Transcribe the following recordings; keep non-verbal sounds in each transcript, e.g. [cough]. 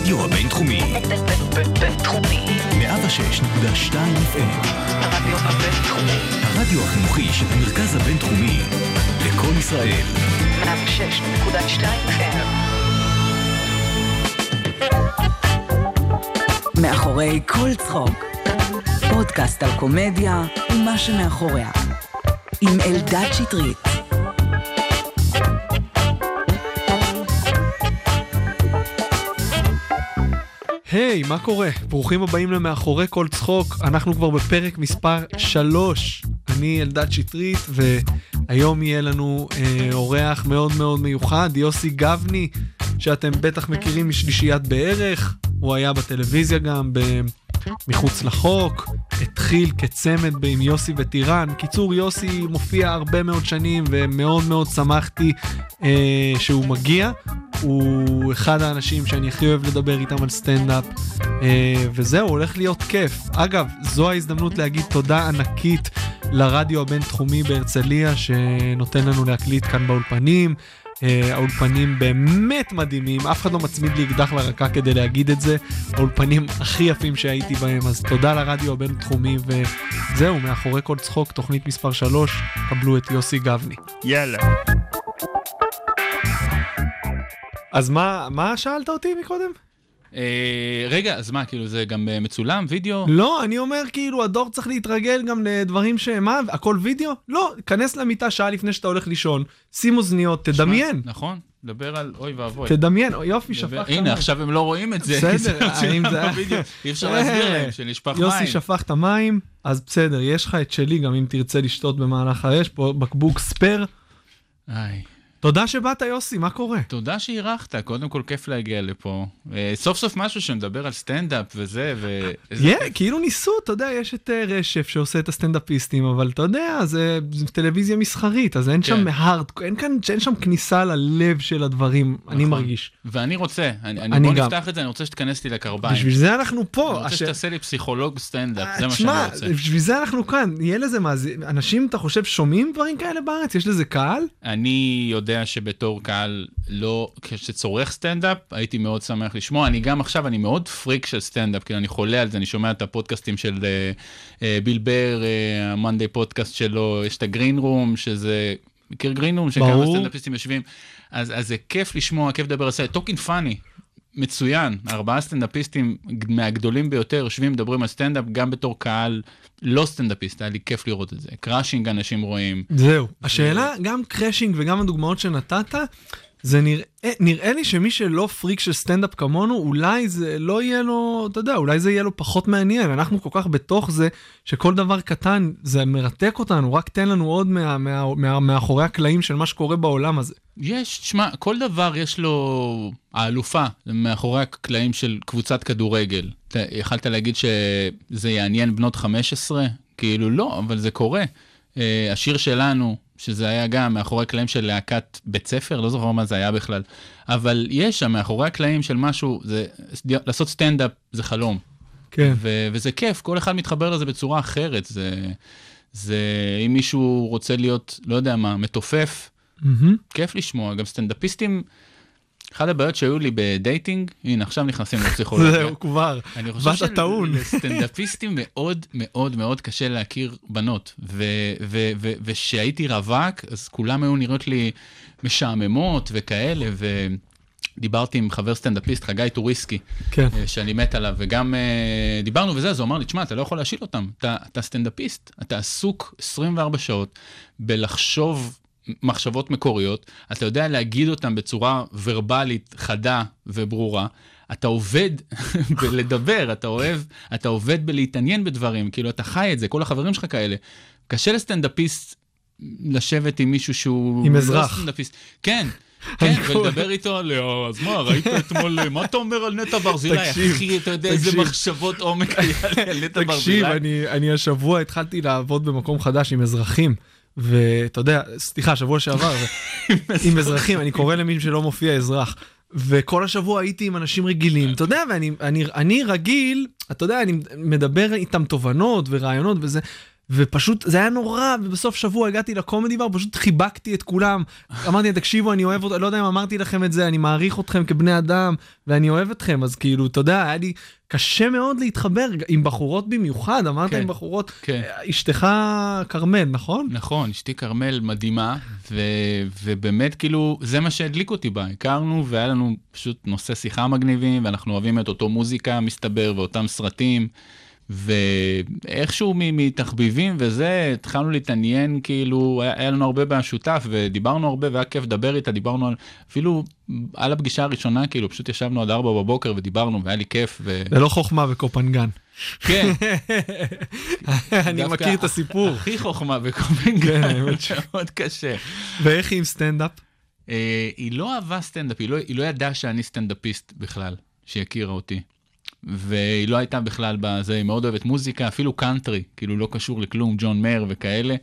הרדיו הבינתחומי. בינתחומי. 106.2 FM. הרדיו הבינתחומי. הרדיו החינוכי של המרכז הבינתחומי. לקום ישראל. 106.2 FM. מאחורי כל צחוק. פודקאסט על קומדיה ומה שמאחוריה. עם אלדד שטרית. היי, מה קורה? ברוכים הבאים למאחורי כל צחוק, אנחנו כבר בפרק מספר 3. אני אלדד שטרית, והיום יהיה לנו אה, אורח מאוד מאוד מיוחד, יוסי גבני, שאתם בטח מכירים משלישיית בערך, הוא היה בטלוויזיה גם. מחוץ לחוק, התחיל כצמד עם יוסי וטירן. קיצור, יוסי מופיע הרבה מאוד שנים, ומאוד מאוד שמחתי אה, שהוא מגיע. הוא אחד האנשים שאני הכי אוהב לדבר איתם על סטנדאפ, אה, וזהו, הולך להיות כיף. אגב, זו ההזדמנות להגיד תודה ענקית לרדיו הבינתחומי בהרצליה, שנותן לנו להקליט כאן באולפנים. אה, האולפנים באמת מדהימים, אף אחד לא מצמיד לי אקדח לרקה כדי להגיד את זה. האולפנים הכי יפים שהייתי בהם, אז תודה לרדיו הבינתחומי, וזהו, מאחורי כל צחוק, תוכנית מספר 3, קבלו את יוסי גבני. יאללה. אז מה, מה שאלת אותי מקודם? אה, רגע, אז מה, כאילו זה גם אה, מצולם, וידאו? לא, אני אומר כאילו הדור צריך להתרגל גם לדברים שמה, הכל וידאו? לא, כנס למיטה שעה לפני שאתה הולך לישון, שים אוזניות, תדמיין, נכון, דבר על אוי ואבוי. תדמיין, יופי, שפכת הנה, מים. עכשיו הם לא רואים את זה. בסדר, האם [laughs] זה- בווידאו. אי אפשר להסביר להם שנשפך מים. יוסי שפך את המים, אז בסדר, יש לך את שלי גם אם תרצה לשתות במהלך האש, פה בקבוק spare. איי, תודה שבאת יוסי, מה קורה? תודה שאירחת, קודם כל כיף להגיע לפה. אה, סוף סוף משהו שמדבר על סטנדאפ וזה, ו... כיף. כאילו ניסו, אתה יודע, יש את אה, רשף שעושה את הסטנדאפיסטים, אבל אתה יודע, זה טלוויזיה מסחרית, אז אין שם כן. hard, אין כאן, אין שם כניסה ללב של הדברים, אני נכון. מרגיש. ואני רוצה, אני, בוא. נפתח את זה, אני רוצה שתיכנס לי לקרביים. בשביל זה אנחנו פה. אני רוצה שתעשה לי פסיכולוג סטנדאפ, זה מה שאני רוצה. בשביל זה אנחנו כאן, יהיה לזה זה, אנשים, אתה חושב, שומעים דברים כאלה בארץ? יש לזה קהל? אני יודע שבתור קהל לא, כשצורך סטנדאפ, הייתי מאוד שמח לשמוע. אני גם עכשיו, אני מאוד פריק של סטנדאפ, כאילו אני חולה על זה, אני שומע את הפודקאסטים של אה, אה, ביל בר, אה, ה Monday podcast שלו, יש את ה Green Room, שזה, מכיר Green Room? שכמה. סטנדאפיסטים יושבים. אז, אז זה כיף לשמוע, כיף לדבר על זה. Talking Funny. מצוין, ארבעה סטנדאפיסטים מהגדולים ביותר יושבים, מדברים על סטנדאפ, גם בתור קהל לא סטנדאפיסט, היה לי כיף לראות את זה. Crashing אנשים רואים. זהו. השאלה, גם Crashing וגם הדוגמאות שנתת, זה נראה, נראה לי שמי שלא פריק של סטנדאפ כמונו, אולי זה לא יהיה לו, אתה יודע, אולי זה יהיה לו פחות מעניין. אנחנו כל כך בתוך זה, שכל דבר קטן, זה מרתק אותנו, רק תן לנו עוד מה, מה, מה, מאחורי הקלעים של מה שקורה בעולם הזה. יש, תשמע, כל דבר יש לו האלופה מאחורי הקלעים של קבוצת כדורגל. אתה יכלת להגיד שזה יעניין בנות 15? כאילו לא, אבל זה קורה. אה, השיר שלנו, שזה היה גם מאחורי הקלעים של להקת בית ספר, לא זוכר מה זה היה בכלל, אבל יש שם מאחורי הקלעים של משהו, זה, לעשות סטנדאפ זה חלום. כן. ו- וזה כיף, כל אחד מתחבר לזה בצורה אחרת. זה, זה, אם מישהו רוצה להיות, לא יודע מה, מתופף, מהמם. כיף לשמוע, גם סטנדאפיסטים, אחת הבעיות שהיו לי ב dating, הנה עכשיו נכנסים לפסיכולוגיה. זהו, כבר. אני חושב. שלסטנדאפיסטים מאוד מאוד מאוד קשה להכיר בנות, וכשהייתי רווק, אז כולם היו נראות לי משעממות וכאלה, ודיברתי עם חבר סטנדאפיסט, חגי טוריסקי, כן. אה, שאני מת עליו, וגם אה, דיברנו וזה, אז הוא אמר לי, תשמע, אתה לא יכול להשיל אותם, אתה, אתה סטנדאפיסט, אתה עסוק 24 שעות בלחשוב מחשבות מקוריות, אתה יודע להגיד אותם בצורה ורבלית, חדה וברורה. אתה עובד [laughs] בלדבר, אתה אוהב, אתה עובד בלהתעניין בדברים, כאילו אתה חי את זה, כל החברים שלך כאלה. קשה לסטנדאפיסט לשבת עם מישהו שהוא... עם לא אזרח. סטנדאפיסט. כן, [laughs] כן, ולדבר איתו על, "אה, אז מה, ראית אתמול, [laughs] מה אתה אומר על נטע ברזילי? אחי, אתה יודע איזה. מחשבות עומק היה על נטע ברזילי? תקשיב, אני השבוע התחלתי לעבוד במקום חדש עם אזרחים, ואתה יודע, סליחה, שבוע שעבר, [laughs] עם אזרחים, אני קורא למי שלא מופיע אזרח. וכל השבוע הייתי עם אנשים רגילים, אתה יודע, ואני אני, אני רגיל, אתה יודע, אני מדבר איתם תובנות ורעיונות וזה, ופשוט זה היה נורא, ובסוף שבוע הגעתי לקומדי בר, פשוט חיבקתי את כולם. אמרתי תקשיבו, אני אוהב אותו, לא יודע אם אמרתי לכם את זה, אני מעריך אתכם כבני אדם, ואני אוהב אתכם, אז כאילו, אתה יודע, היה לי קשה מאוד להתחבר, עם בחורות במיוחד, אמרת כן, עם בחורות, כן. אשתך כרמל, נכון? נכון, אשתי כרמל מדהימה, ו, ובאמת כאילו, זה מה שהדליק אותי בה. הכרנו והיה לנו פשוט נושא שיחה מגניבים, ואנחנו אוהבים את אותו מוזיקה, מסתבר, ואותם סרטים. ואיכשהו מתחביבים וזה, התחלנו להתעניין, כאילו, היה, היה לנו הרבה במשותף, ודיברנו הרבה, והיה כיף לדבר איתה, דיברנו על, אפילו על הפגישה הראשונה, כאילו, פשוט ישבנו עד ארבע בבוקר ודיברנו, והיה לי כיף, ו... זה לא חוכמה בקופנגן. כן, [laughs] אני מכיר את הסיפור. הכי חוכמה כן, בקופנגן, האמת ש- [laughs] מאוד קשה. ואיך היא עם סטנדאפ? אה, היא לא אהבה סטנדאפ, היא לא, היא לא ידעה שאני סטנדאפיסט בכלל, שהיא הכירה אותי. והיא לא הייתה בכלל בזה, היא מאוד אוהבת מוזיקה, אפילו קאנטרי, כאילו לא קשור לכלום, ג'ון מאיר וכאלה.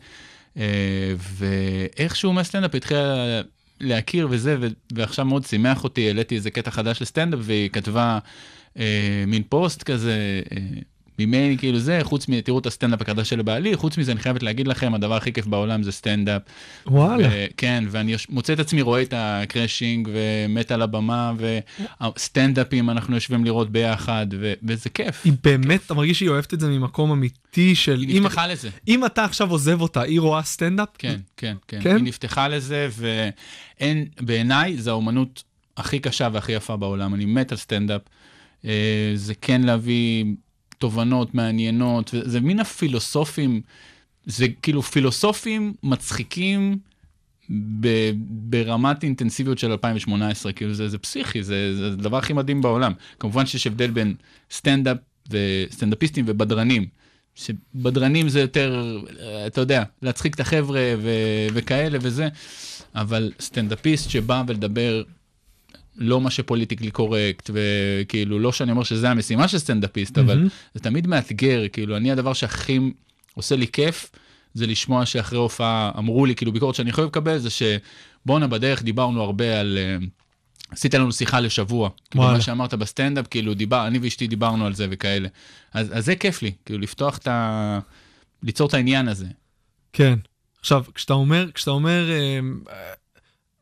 אה, ואיכשהו מהסטנדאפ התחילה להכיר וזה, ועכשיו מאוד שימח אותי, העליתי איזה קטע חדש לסטנדאפ, והיא כתבה אה, מין פוסט כזה. אה, ממני כאילו זה, חוץ מ... תראו את הסטנדאפ החדש של בעלי, חוץ מזה אני חייבת להגיד לכם, הדבר הכי כיף בעולם זה סטנדאפ. וואלה. ו- כן, ואני מוצא את עצמי רואה את ה Crashing ומת על הבמה, וסטנדאפים אנחנו יושבים לראות ביחד, ו- וזה כיף. היא באמת, אתה מרגיש שהיא אוהבת את זה ממקום אמיתי של... היא אם- נפתחה לזה. אם אתה עכשיו עוזב אותה, היא רואה סטנדאפ? כן, כן, כן. כן? היא נפתחה לזה, ואין, בעיניי, זו האומנות הכי קשה והכי יפה בעולם. אני מת על סטנדאפ. אה, זה כן להביא תובנות מעניינות, וזה מין הפילוסופים, זה כאילו פילוסופים מצחיקים. ב- ברמת אינטנסיביות של 2018, כאילו זה, זה פסיכי, זה, זה הדבר הכי מדהים בעולם. כמובן שיש הבדל בין סטנדאפ וסטנדאפיסטים ובדרנים. שבדרנים זה יותר, אתה יודע, להצחיק את החבר'ה ו- וכאלה וזה, אבל סטנדאפיסט שבא ולדבר לא מה ש politically correct, וכאילו, לא שאני אומר שזה המשימה של סטנדאפיסט, אבל מהמם. זה תמיד מאתגר, כאילו, אני הדבר שהכי עושה לי כיף, זה לשמוע שאחרי הופעה אמרו לי, כאילו, ביקורת שאני יכול לקבל, זה שבואנה, בדרך דיברנו הרבה על... אה, עשית לנו שיחה לשבוע, כאילו. מה שאמרת בסטנדאפ, כאילו דיבר, אני ואשתי דיברנו על זה וכאלה. אז, אז זה כיף לי, כאילו לפתוח את ה... ליצור את העניין הזה. כן. עכשיו, כשאתה אומר, כשאתה אומר, אה,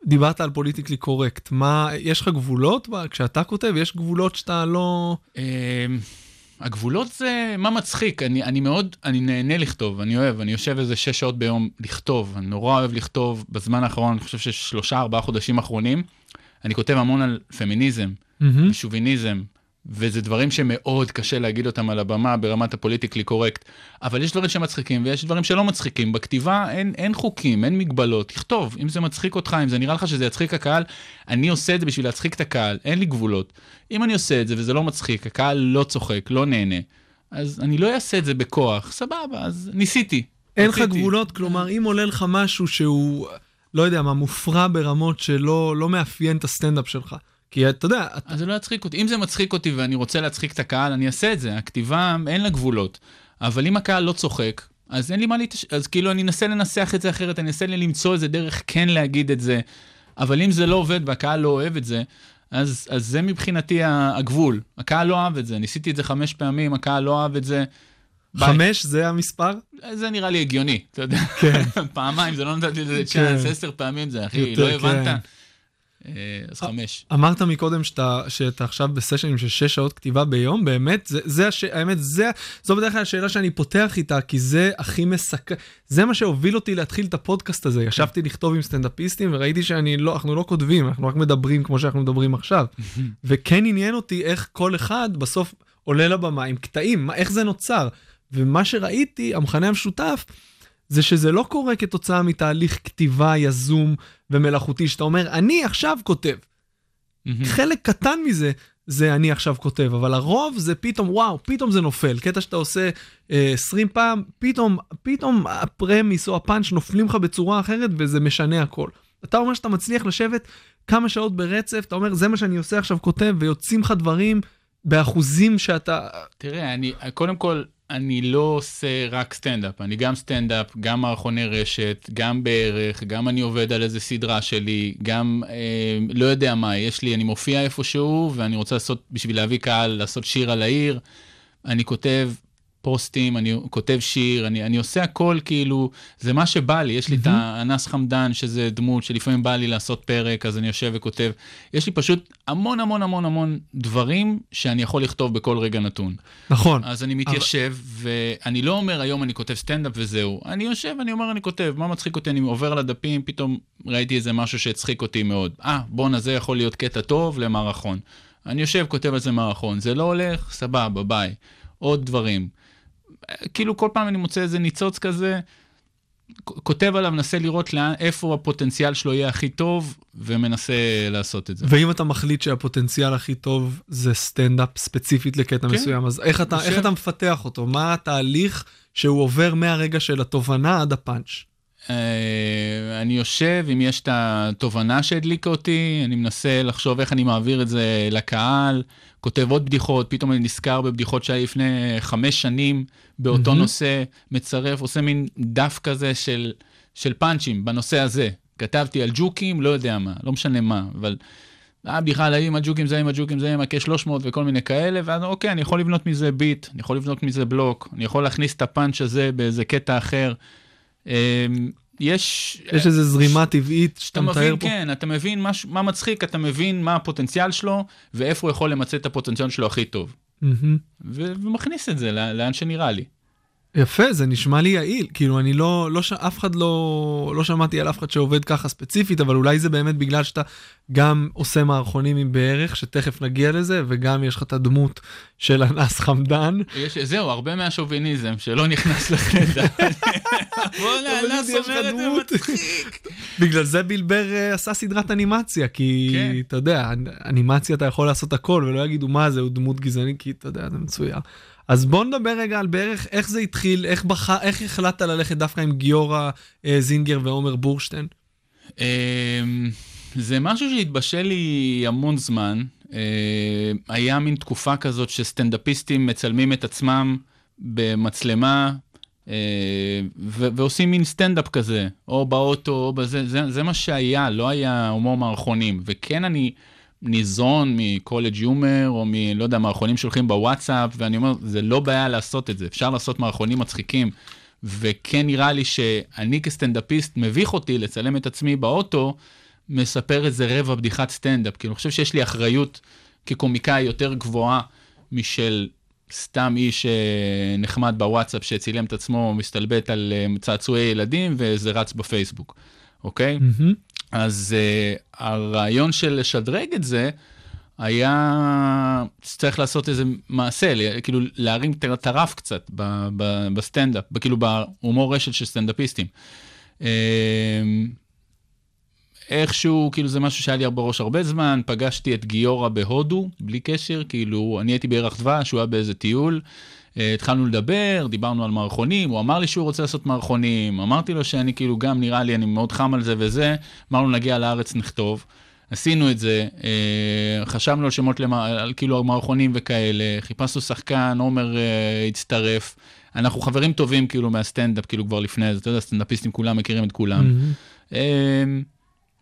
דיברת על פוליטיקלי קורקט, מה, יש לך גבולות? כשאתה כותב, יש גבולות שאתה לא... אמ, הגבולות זה מה מצחיק, אני, אני מאוד, אני נהנה לכתוב, אני אוהב, אני יושב איזה שש שעות ביום לכתוב, אני נורא אוהב לכתוב, בזמן האחרון, אני חושב ששלושה, ארבעה חודשים אחרונים, אני כותב המון על פמיניזם, מהמם. ושוביניזם, וזה דברים שמאוד קשה להגיד אותם על הבמה ברמת הפוליטיקלי קורקט, אבל יש דברים שמצחיקים ויש דברים שלא מצחיקים. בכתיבה אין, אין חוקים, אין מגבלות, תכתוב, אם זה מצחיק אותך, אם זה נראה לך שזה יצחיק הקהל, אני עושה את זה בשביל להצחיק את הקהל, אין לי גבולות. אם אני עושה את זה וזה לא מצחיק, הקהל לא צוחק, לא נהנה, אז אני לא אעשה את זה בכוח, סבבה, אז ניסיתי. אין לך. גבולות, כלומר, אם עולה לך משהו שהוא, לא יודע מה, מופרע ברמות שלא לא מאפיין את הסטנדאפ שלך. כי אתה יודע, אתה- אז זה לא יצחיק אותי. אם זה מצחיק אותי ואני רוצה להצחיק את הקהל, אני אעשה את זה. הכתיבה, אין לה גבולות. אבל אם הקהל לא צוחק, אז אין לי מה להתש... אז כאילו אני אנסה לנסח את זה אחרת, אני אנסה למצוא איזה דרך כן להגיד את זה. אבל אם זה לא עובד והקהל לא אוהב את זה, אז, אז זה מבחינתי הגבול. הקהל לא אהב את זה, ניסיתי את זה חמש פעמים, הקהל לא אהב את זה. ביי. חמש זה המספר? זה נראה לי הגיוני, אתה יודע. כן. [laughs] פעמיים, זה לא נתתי לזה כן. צ'אנס, עשר פעמים זה, אחי, יותר, לא הבנת? כן. אה, אז חמש. אמרת מקודם שאתה, שאתה עכשיו בסשנים של שש שעות כתיבה ביום, באמת, זה, זה הש... האמת, זה, זו בדרך כלל השאלה שאני פותח איתה, כי זה הכי מסקרן, זה מה שהוביל אותי להתחיל את הפודקאסט הזה. ישבתי לכתוב עם סטנדאפיסטים וראיתי שאני לא, אנחנו לא כותבים, אנחנו רק מדברים כמו שאנחנו מדברים עכשיו. [laughs] וכן עניין אותי איך כל אחד בסוף עולה לבמה עם קטעים, מה, איך זה נוצר. ומה שראיתי, המכנה המשותף, זה שזה לא קורה כתוצאה מתהליך כתיבה יזום ומלאכותי, שאתה אומר, אני עכשיו כותב. חלק קטן מזה זה אני עכשיו כותב, אבל הרוב זה פתאום, וואו, פתאום זה נופל. קטע שאתה עושה אה, 20 פעם, פתאום, פתאום הפרמיס או הפאנץ' נופלים לך בצורה אחרת וזה משנה הכל. אתה אומר שאתה מצליח לשבת כמה שעות ברצף, אתה אומר, זה מה שאני עושה עכשיו, כותב, ויוצאים לך דברים באחוזים שאתה... תראה, אני, קודם כל, אני לא עושה רק סטנדאפ, אני גם סטנדאפ, גם מערכוני רשת, גם בערך, גם אני עובד על איזה סדרה שלי, גם אה, לא יודע מה, יש לי, אני מופיע איפשהו, ואני רוצה לעשות, בשביל להביא קהל, לעשות שיר על העיר, אני כותב פוסטים, אני כותב שיר, אני, אני עושה הכל כאילו, זה מה שבא לי, יש לי את האנס חמדן, שזה דמות שלפעמים בא לי לעשות פרק, אז אני יושב וכותב. יש לי פשוט המון המון המון המון דברים שאני יכול לכתוב בכל רגע נתון. נכון. אז אני מתיישב, ואני לא אומר היום אני כותב סטנדאפ וזהו. אני יושב, אני אומר אני כותב, מה מצחיק אותי? אני עובר על הדפים, פתאום ראיתי איזה משהו שהצחיק אותי מאוד. אה, בואנה, זה יכול להיות קטע טוב למערכון. אני יושב, כותב על זה מערכון. זה לא הולך, סבבה, ביי. עוד דברים. כאילו כל פעם אני מוצא איזה ניצוץ כזה, כותב עליו, מנסה לראות לאן, איפה הפוטנציאל שלו יהיה הכי טוב, ומנסה לעשות את זה. ואם אתה מחליט שהפוטנציאל הכי טוב זה סטנדאפ ספציפית לקטע כן. מסוים, אז איך אתה. איך אתה מפתח אותו? מה התהליך שהוא עובר מהרגע של התובנה עד הפאנץ'? אה, אני יושב, אם יש את התובנה שהדליקה אותי, אני מנסה לחשוב איך אני מעביר את זה לקהל, כותב עוד בדיחות, פתאום אני נזכר בבדיחות שהיו לפני חמש שנים באותו מהמם. נושא, מצרף, עושה מין דף כזה של, של פאנצ'ים בנושא הזה. כתבתי על ג'וקים, לא יודע מה, לא משנה מה, אבל... היה בדיחה על האם הג'וקים זה עם הג'וקים זה עם ה-K300 וכל מיני כאלה, ואז אוקיי, אני יכול לבנות מזה ביט, אני יכול לבנות מזה בלוק, אני יכול להכניס את הפאנץ' הזה באיזה קטע אחר. אמ, יש... יש איזו זרימה טבעית שאתה אתה מתאר מבין, פה? כן, אתה מבין מה, מה מצחיק, אתה מבין מה הפוטנציאל שלו, ואיפה הוא יכול למצא את הפוטנציאל שלו הכי טוב. מהמם. ו- ומכניס את זה לא- לאן שנראה לי. יפה, זה נשמע לי יעיל. כאילו, אני לא, לא, ש... אף אחד לא, לא שמעתי על אף אחד שעובד ככה ספציפית, אבל אולי זה באמת בגלל שאתה גם עושה מערכונים עם בערך, שתכף נגיע לזה, וגם יש לך את הדמות של אנס חמדן. יש, זהו, הרבה מהשוביניזם שלא נכנס לחדר. [laughs] בוא'נה, לך אומר את זה. מצחיק. [laughs] בגלל זה בילבר אה, עשה סדרת אנימציה, כי כן. אתה יודע, אנימציה אתה יכול לעשות הכל, ולא יגידו מה זה, הוא דמות גזענית, כי אתה יודע, זה מצויר. אז בוא נדבר רגע על בערך איך זה התחיל, איך, בח... איך החלטת ללכת דווקא עם גיורא אה, זינגר ועומר בורשטיין. אמ, זה משהו שהתבשל לי המון זמן. אה, היה מין תקופה כזאת שסטנדאפיסטים מצלמים את עצמם במצלמה. אה, ו- ועושים מין סטנדאפ כזה, או באוטו, או בזה, זה, זה מה שהיה, לא היה הומור מערכונים. וכן, אני ניזון מ CollegeHumor, או מ... לא יודע, מערכונים שהולכים בוואטסאפ, ואני אומר, זה לא בעיה לעשות את זה, אפשר לעשות מערכונים מצחיקים. וכן נראה לי שאני כסטנדאפיסט, מביך אותי לצלם את עצמי באוטו, מספר איזה רבע בדיחת סטנדאפ. כי אני חושב שיש לי אחריות כקומיקאי יותר גבוהה משל סתם איש אה, נחמד בוואטסאפ שצילם את עצמו, מסתלבט על אה, צעצועי ילדים, וזה רץ בפייסבוק, אוקיי? מהמם. אז אה, הרעיון של לשדרג את זה היה צריך לעשות איזה מעשה, כאילו להרים את הרף קצת ב- ב- בסטנדאפ, כאילו בהומור רשת של סטנדאפיסטים. אה, איכשהו, כאילו זה משהו שהיה לי בראש הרבה זמן, פגשתי את גיורא בהודו, בלי קשר, כאילו, אני הייתי בירח דבש, הוא היה באיזה טיול, התחלנו לדבר, דיברנו על מערכונים, הוא אמר לי שהוא רוצה לעשות מערכונים, אמרתי לו שאני כאילו גם נראה לי, אני מאוד חם על זה וזה, אמרנו נגיע לארץ נכתוב. עשינו את זה, אה, חשבנו על שמות, למה, על כאילו מערכונים וכאלה, חיפשנו שחקן, עומר אה, הצטרף. אנחנו חברים טובים כאילו מהסטנדאפ, כאילו כבר לפני זה, אתה יודע, סטנדאפיסטים כולם מכירים את כולם. מהמם.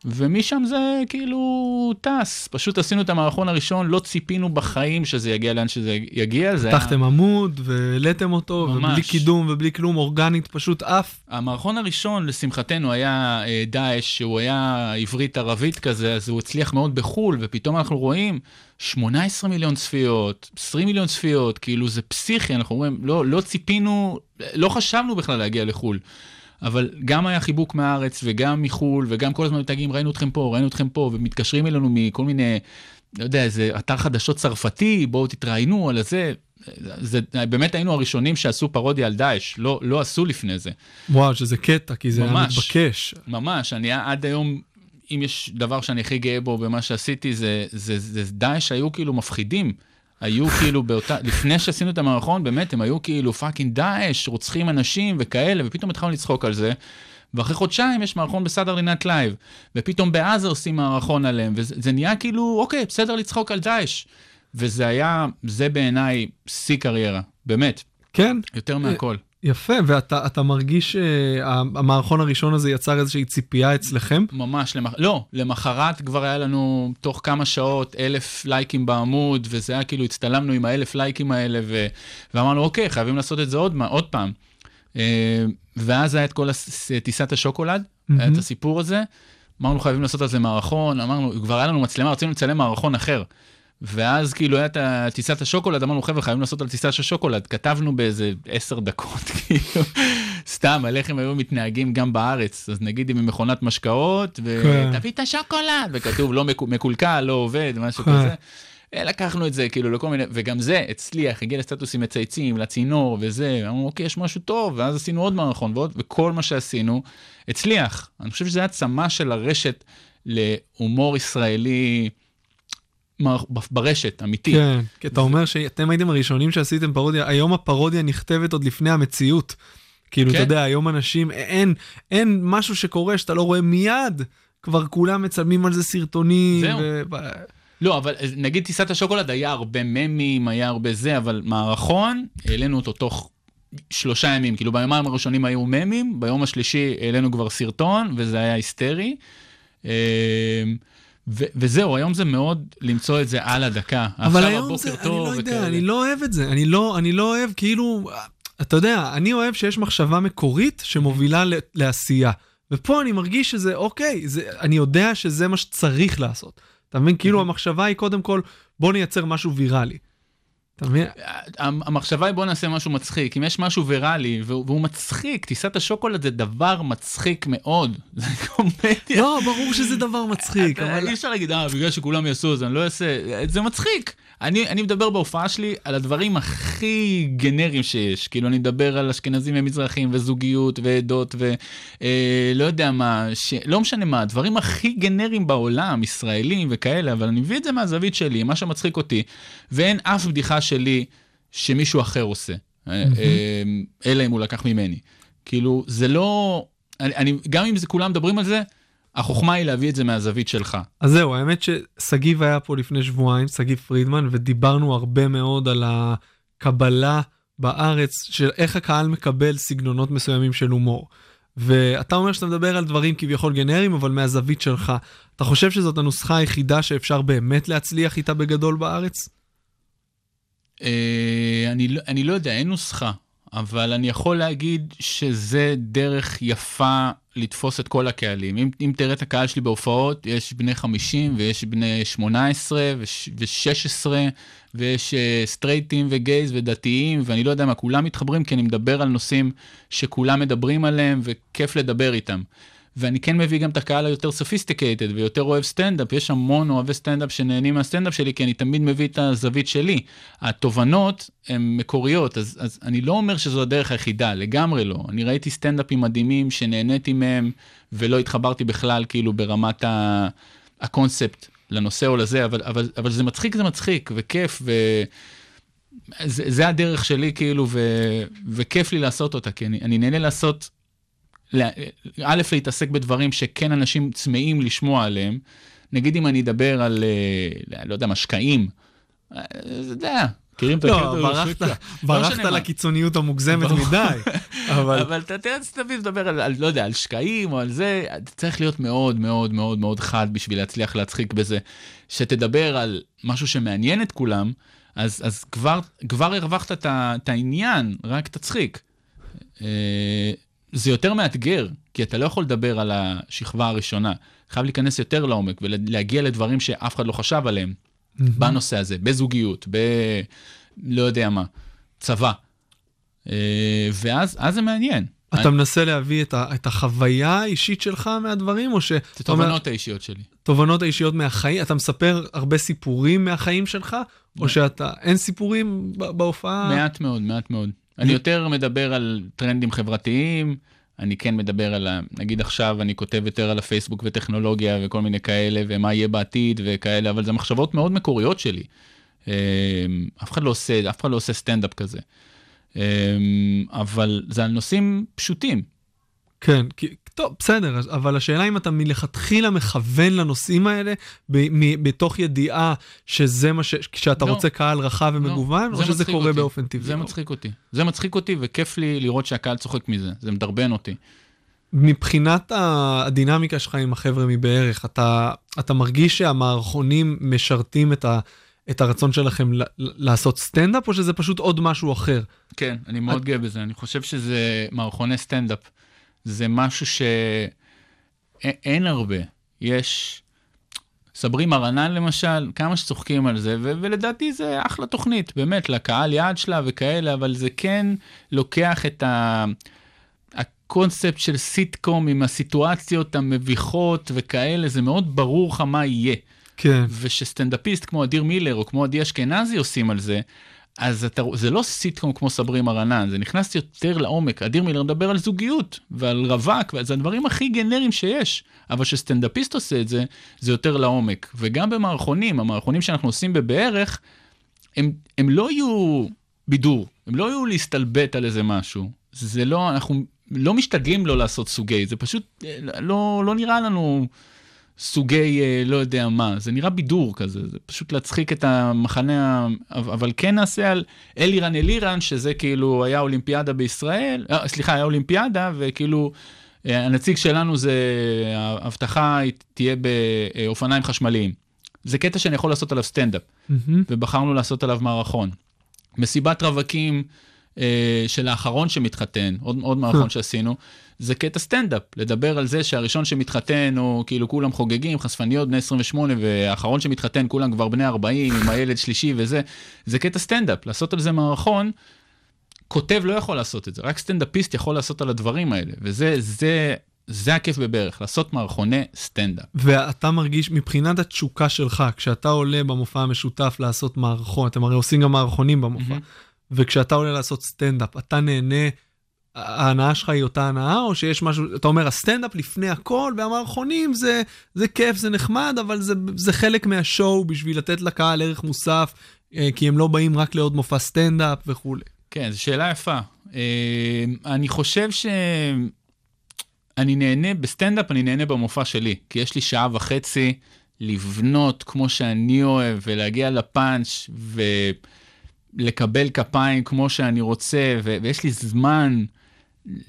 ומשם זה כאילו טס, פשוט עשינו את המערכון הראשון, לא ציפינו בחיים שזה יגיע לאן שזה יגיע, זה היה... פתחתם עמוד והעליתם אותו, ממש. ובלי קידום ובלי כלום, אורגנית, פשוט עף. המערכון הראשון, לשמחתנו, היה אה, דאעש, שהוא היה עברית-ערבית כזה, אז הוא הצליח מאוד בחו"ל, ופתאום אנחנו רואים 18 מיליון צפיות, 20 מיליון צפיות, כאילו זה פסיכי, אנחנו אומרים, לא, לא ציפינו, לא חשבנו בכלל להגיע לחו"ל. אבל גם היה חיבוק מהארץ וגם מחו"ל, וגם כל הזמן מתגים, ראינו אתכם פה, ראינו אתכם פה, ומתקשרים אלינו מכל מיני, לא יודע, איזה אתר חדשות צרפתי, בואו תתראיינו על זה. זה, באמת היינו הראשונים שעשו פרודיה על דאעש, לא, לא עשו לפני זה. וואו, שזה קטע, כי זה היה ממש. מתבקש. ממש, אני עד היום, אם יש דבר שאני הכי גאה בו במה שעשיתי, זה, זה, זה, זה דאעש היו כאילו מפחידים. היו כאילו באותה, לפני שעשינו את המערכון, באמת, הם היו כאילו fucking דאעש, רוצחים אנשים וכאלה, ופתאום התחלנו לצחוק על זה. ואחרי חודשיים יש מערכון ב Saturday Night Live, ופתאום בעזה עושים מערכון עליהם, וזה זה נהיה כאילו, אוקיי, בסדר לצחוק על דאעש. וזה היה, זה בעיניי שיא קריירה, באמת, כן, יותר מהכל. יפה, ואתה אתה מרגיש שהמערכון הראשון הזה יצר איזושהי ציפייה אצלכם? ממש, למח... לא, למחרת כבר היה לנו תוך כמה שעות אלף לייקים בעמוד, וזה היה כאילו, הצטלמנו עם האלף לייקים האלה, ו... ואמרנו, אוקיי, חייבים לעשות את זה עוד, עוד פעם. אה, ואז היה את כל הס... טיסת השוקולד, mm-hmm. היה את הסיפור הזה. אמרנו, חייבים לעשות על זה מערכון, אמרנו, כבר היה לנו מצלמה, רצינו לצלם מערכון אחר. ואז כאילו היה את טיסת השוקולד, אמרנו חבר'ה חייבים לעשות על טיסת השוקולד, כתבנו באיזה עשר דקות, [laughs] כאילו, סתם, על איך הם היו מתנהגים גם בארץ, אז נגיד עם מכונת משקאות, ותביא כן. את השוקולד, וכתוב לא מקולקל, לא עובד, משהו כן. כזה. אה, לקחנו את זה כאילו לכל מיני, וגם זה הצליח, הגיע לסטטוסים מצייצים, לצינור וזה, אמרנו אוקיי, יש משהו טוב, ואז עשינו עוד מערכון ועוד, וכל מה שעשינו הצליח. אני חושב שזה הצמה של הרשת להומור ישראלי. ברשת, אמיתי. כן, כי אתה אומר שאתם הייתם הראשונים שעשיתם פרודיה, היום הפרודיה נכתבת עוד לפני המציאות. כאילו, אתה כן. יודע, היום אנשים, אין, אין משהו שקורה שאתה לא רואה מיד, כבר כולם מצלמים על זה סרטונים. זהו. לא, אבל נגיד טיסת השוקולד היה הרבה ממים, היה הרבה זה, אבל מערכון, העלינו אותו תוך שלושה ימים. כאילו ביומיים הראשונים היו ממים, ביום השלישי העלינו כבר סרטון, וזה היה היסטרי. ו- וזהו, היום זה מאוד למצוא את זה על הדקה. אבל היום זה, אני לא יודע, וכאלה. אני לא אוהב את זה. אני לא, אני לא אוהב, כאילו, אתה יודע, אני אוהב שיש מחשבה מקורית שמובילה לעשייה. ופה אני מרגיש שזה, אוקיי, זה, אני יודע שזה מה שצריך לעשות. אתה מבין? כאילו המחשבה היא קודם כל, בוא נייצר משהו ויראלי. אתה מבין? המחשבה היא בוא נעשה משהו מצחיק. אם יש משהו ויראלי והוא מצחיק, טיסת השוקולד זה דבר מצחיק מאוד. [laughs] זה קומדיה. לא, ברור שזה דבר מצחיק. אי אפשר להגיד, אה, בגלל שכולם יעשו את זה, אני לא אעשה, זה מצחיק. אני, אני מדבר בהופעה שלי על הדברים הכי גנריים שיש. כאילו, אני מדבר על אשכנזים ומזרחים וזוגיות ועדות ולא אה, לא יודע מה, ש... לא משנה מה, הדברים הכי גנריים בעולם, ישראלים וכאלה, אבל אני מביא את זה מהזווית שלי, מה שמצחיק אותי, ואין אף בדיחה שלי שמישהו אחר עושה, mm-hmm. אלא אם הוא לקח ממני. כאילו, זה לא... אני, אני, גם אם זה כולם מדברים על זה, החוכמה היא להביא את זה מהזווית שלך. אז זהו, האמת ששגיב היה פה לפני שבועיים, שגיב פרידמן, ודיברנו הרבה מאוד על הקבלה בארץ, של איך הקהל מקבל סגנונות מסוימים של הומור. ואתה אומר שאתה מדבר על דברים כביכול גנריים, אבל מהזווית שלך. אתה חושב שזאת הנוסחה היחידה שאפשר באמת להצליח איתה בגדול בארץ? אה, אני, לא, אני לא יודע, אין נוסחה. אבל אני יכול להגיד שזה דרך יפה לתפוס את כל הקהלים. אם, אם תראה את הקהל שלי בהופעות, יש בני 50 ויש בני 18 ו-16 ויש uh, סטרייטים וגייז ודתיים, ואני לא יודע מה, כולם מתחברים כי אני מדבר על נושאים שכולם מדברים עליהם וכיף לדבר איתם. ואני כן מביא גם את הקהל היותר sophisticated ויותר אוהב סטנדאפ, יש המון אוהבי סטנדאפ שנהנים מהסטנדאפ שלי, כי אני תמיד מביא את הזווית שלי. התובנות הן מקוריות, אז, אז אני לא אומר שזו הדרך היחידה, לגמרי לא. אני ראיתי סטנדאפים מדהימים שנהניתי מהם, ולא התחברתי בכלל כאילו ברמת ה... הקונספט לנושא או לזה, אבל, אבל, אבל זה מצחיק, זה מצחיק, וכיף, ו... זה, זה הדרך שלי כאילו, ו, וכיף לי לעשות אותה, כי אני, אני נהנה לעשות א', להתעסק בדברים שכן אנשים צמאים לשמוע עליהם. נגיד אם אני אדבר על, אה, לא יודע, משקעים, אה, [laughs] אתה יודע, מכירים את הקטע? לא, ברחת לא לקיצוניות המוגזמת מדי. אבל אתה תמיד מדבר על, לא יודע, על שקעים או על זה, צריך להיות מאוד מאוד מאוד מאוד חד בשביל להצליח להצחיק בזה. שתדבר על משהו שמעניין את כולם, אז כבר הרווחת את העניין, רק תצחיק. זה יותר מאתגר, כי אתה לא יכול לדבר על השכבה הראשונה. חייב להיכנס יותר לעומק ולהגיע לדברים שאף אחד לא חשב עליהם mm-hmm. בנושא הזה, בזוגיות, ב... לא יודע מה, צבא. אה, ואז זה מעניין. אתה אני... מנסה להביא את, ה, את החוויה האישית שלך מהדברים, או ש... את התובנות אומר, האישיות שלי. תובנות האישיות מהחיים? אתה מספר הרבה סיפורים מהחיים שלך, או שאתה... אין סיפורים בהופעה? מעט מאוד, מעט מאוד. אני יותר מדבר על טרנדים חברתיים, אני כן מדבר על. נגיד עכשיו אני כותב יותר על הפייסבוק וטכנולוגיה וכל מיני כאלה, ומה יהיה בעתיד וכאלה, אבל זה מחשבות מאוד מקוריות שלי. אמ, אף אחד לא עושה, אף אחד לא עושה סטנדאפ כזה. אמ, אבל זה על נושאים פשוטים. כן, כי, טוב, בסדר, אבל השאלה אם אתה מלכתחילה מכוון לנושאים האלה, בתוך ידיעה שזה מה ש... כשאתה לא. רוצה קהל רחב ומגוון, לא, או זה שזה קורה אותי. באופן טבעי? זה מצחיק אותי. זה מצחיק אותי, וכיף לי לראות שהקהל צוחק מזה. זה מדרבן אותי. מבחינת הדינמיקה שלך עם החבר'ה מבערך, אתה, אתה מרגיש שהמערכונים משרתים את, ה, את הרצון שלכם ל, לעשות סטנדאפ, או שזה פשוט עוד משהו אחר? כן, אני מאוד גאה בזה. אני חושב שזה מערכוני סטנדאפ. זה משהו שאין הרבה. יש... סברי מרנן למשל, כמה שצוחקים על זה, ו- ולדעתי זה אחלה תוכנית, באמת, לקהל יעד שלה וכאלה, אבל זה כן לוקח את ה... הקונספט של סיטקום עם הסיטואציות המביכות וכאלה, זה מאוד ברור לך מה יהיה. כן. ושסטנדאפיסט כמו אדיר מילר או כמו עדי אשכנזי עושים על זה, אז אתה, זה לא סיטקום כמו סברי מרנן, זה נכנס יותר לעומק. אדיר מילר מדבר על זוגיות ועל רווק, וזה הדברים הכי גנריים שיש. אבל כשסטנדאפיסט עושה את זה, זה יותר לעומק. וגם במערכונים, המערכונים שאנחנו עושים בבערך, הם, הם לא יהיו בידור, הם לא יהיו להסתלבט על איזה משהו. זה לא, אנחנו לא משתדלים לא לעשות סוגי, זה פשוט אה, לא, לא נראה לנו סוגי אה, לא יודע מה, זה נראה בידור כזה, זה פשוט להצחיק את המחנה, אבל כן נעשה על אלירן אלירן, שזה כאילו היה אולימפיאדה בישראל, אה, סליחה, היה אולימפיאדה, וכאילו אה, הנציג שלנו זה, ההבטחה תהיה באופניים חשמליים. זה קטע שאני יכול לעשות עליו סטנדאפ. מהמם. ובחרנו לעשות עליו מערכון. מסיבת רווקים אה, של האחרון שמתחתן, עוד, עוד מערכון שעשינו, זה קטע סטנדאפ, לדבר על זה שהראשון שמתחתן, או כאילו כולם חוגגים, חשפניות בני 28, והאחרון שמתחתן כולם כבר בני 40, עם הילד שלישי וזה, זה קטע סטנדאפ, לעשות על זה מערכון. כותב לא יכול לעשות את זה, רק סטנדאפיסט יכול לעשות על הדברים האלה, וזה זה, זה הכיף בבערך, לעשות מערכוני סטנדאפ. ואתה מרגיש, מבחינת התשוקה שלך, כשאתה עולה במופע המשותף לעשות מערכון, אתם הרי עושים גם מערכונים במופע, מהמם. וכשאתה עולה לעשות סטנדאפ, אתה נהנה, ההנאה שלך היא אותה הנאה, או שיש משהו, אתה אומר, הסטנדאפ לפני הכל, והמערכונים זה, זה כיף, זה נחמד, אבל זה, זה חלק מה show בשביל לתת לקהל ערך מוסף, אה, כי הם לא באים רק לעוד מופע סטנדאפ וכולי. כן, זו שאלה יפה. אה, אני חושב ש... אני נהנה, בסטנדאפ אני נהנה במופע שלי, כי יש לי שעה וחצי לבנות כמו שאני אוהב, ולהגיע לפאנץ', ולקבל כפיים כמו שאני רוצה, ו- ויש לי זמן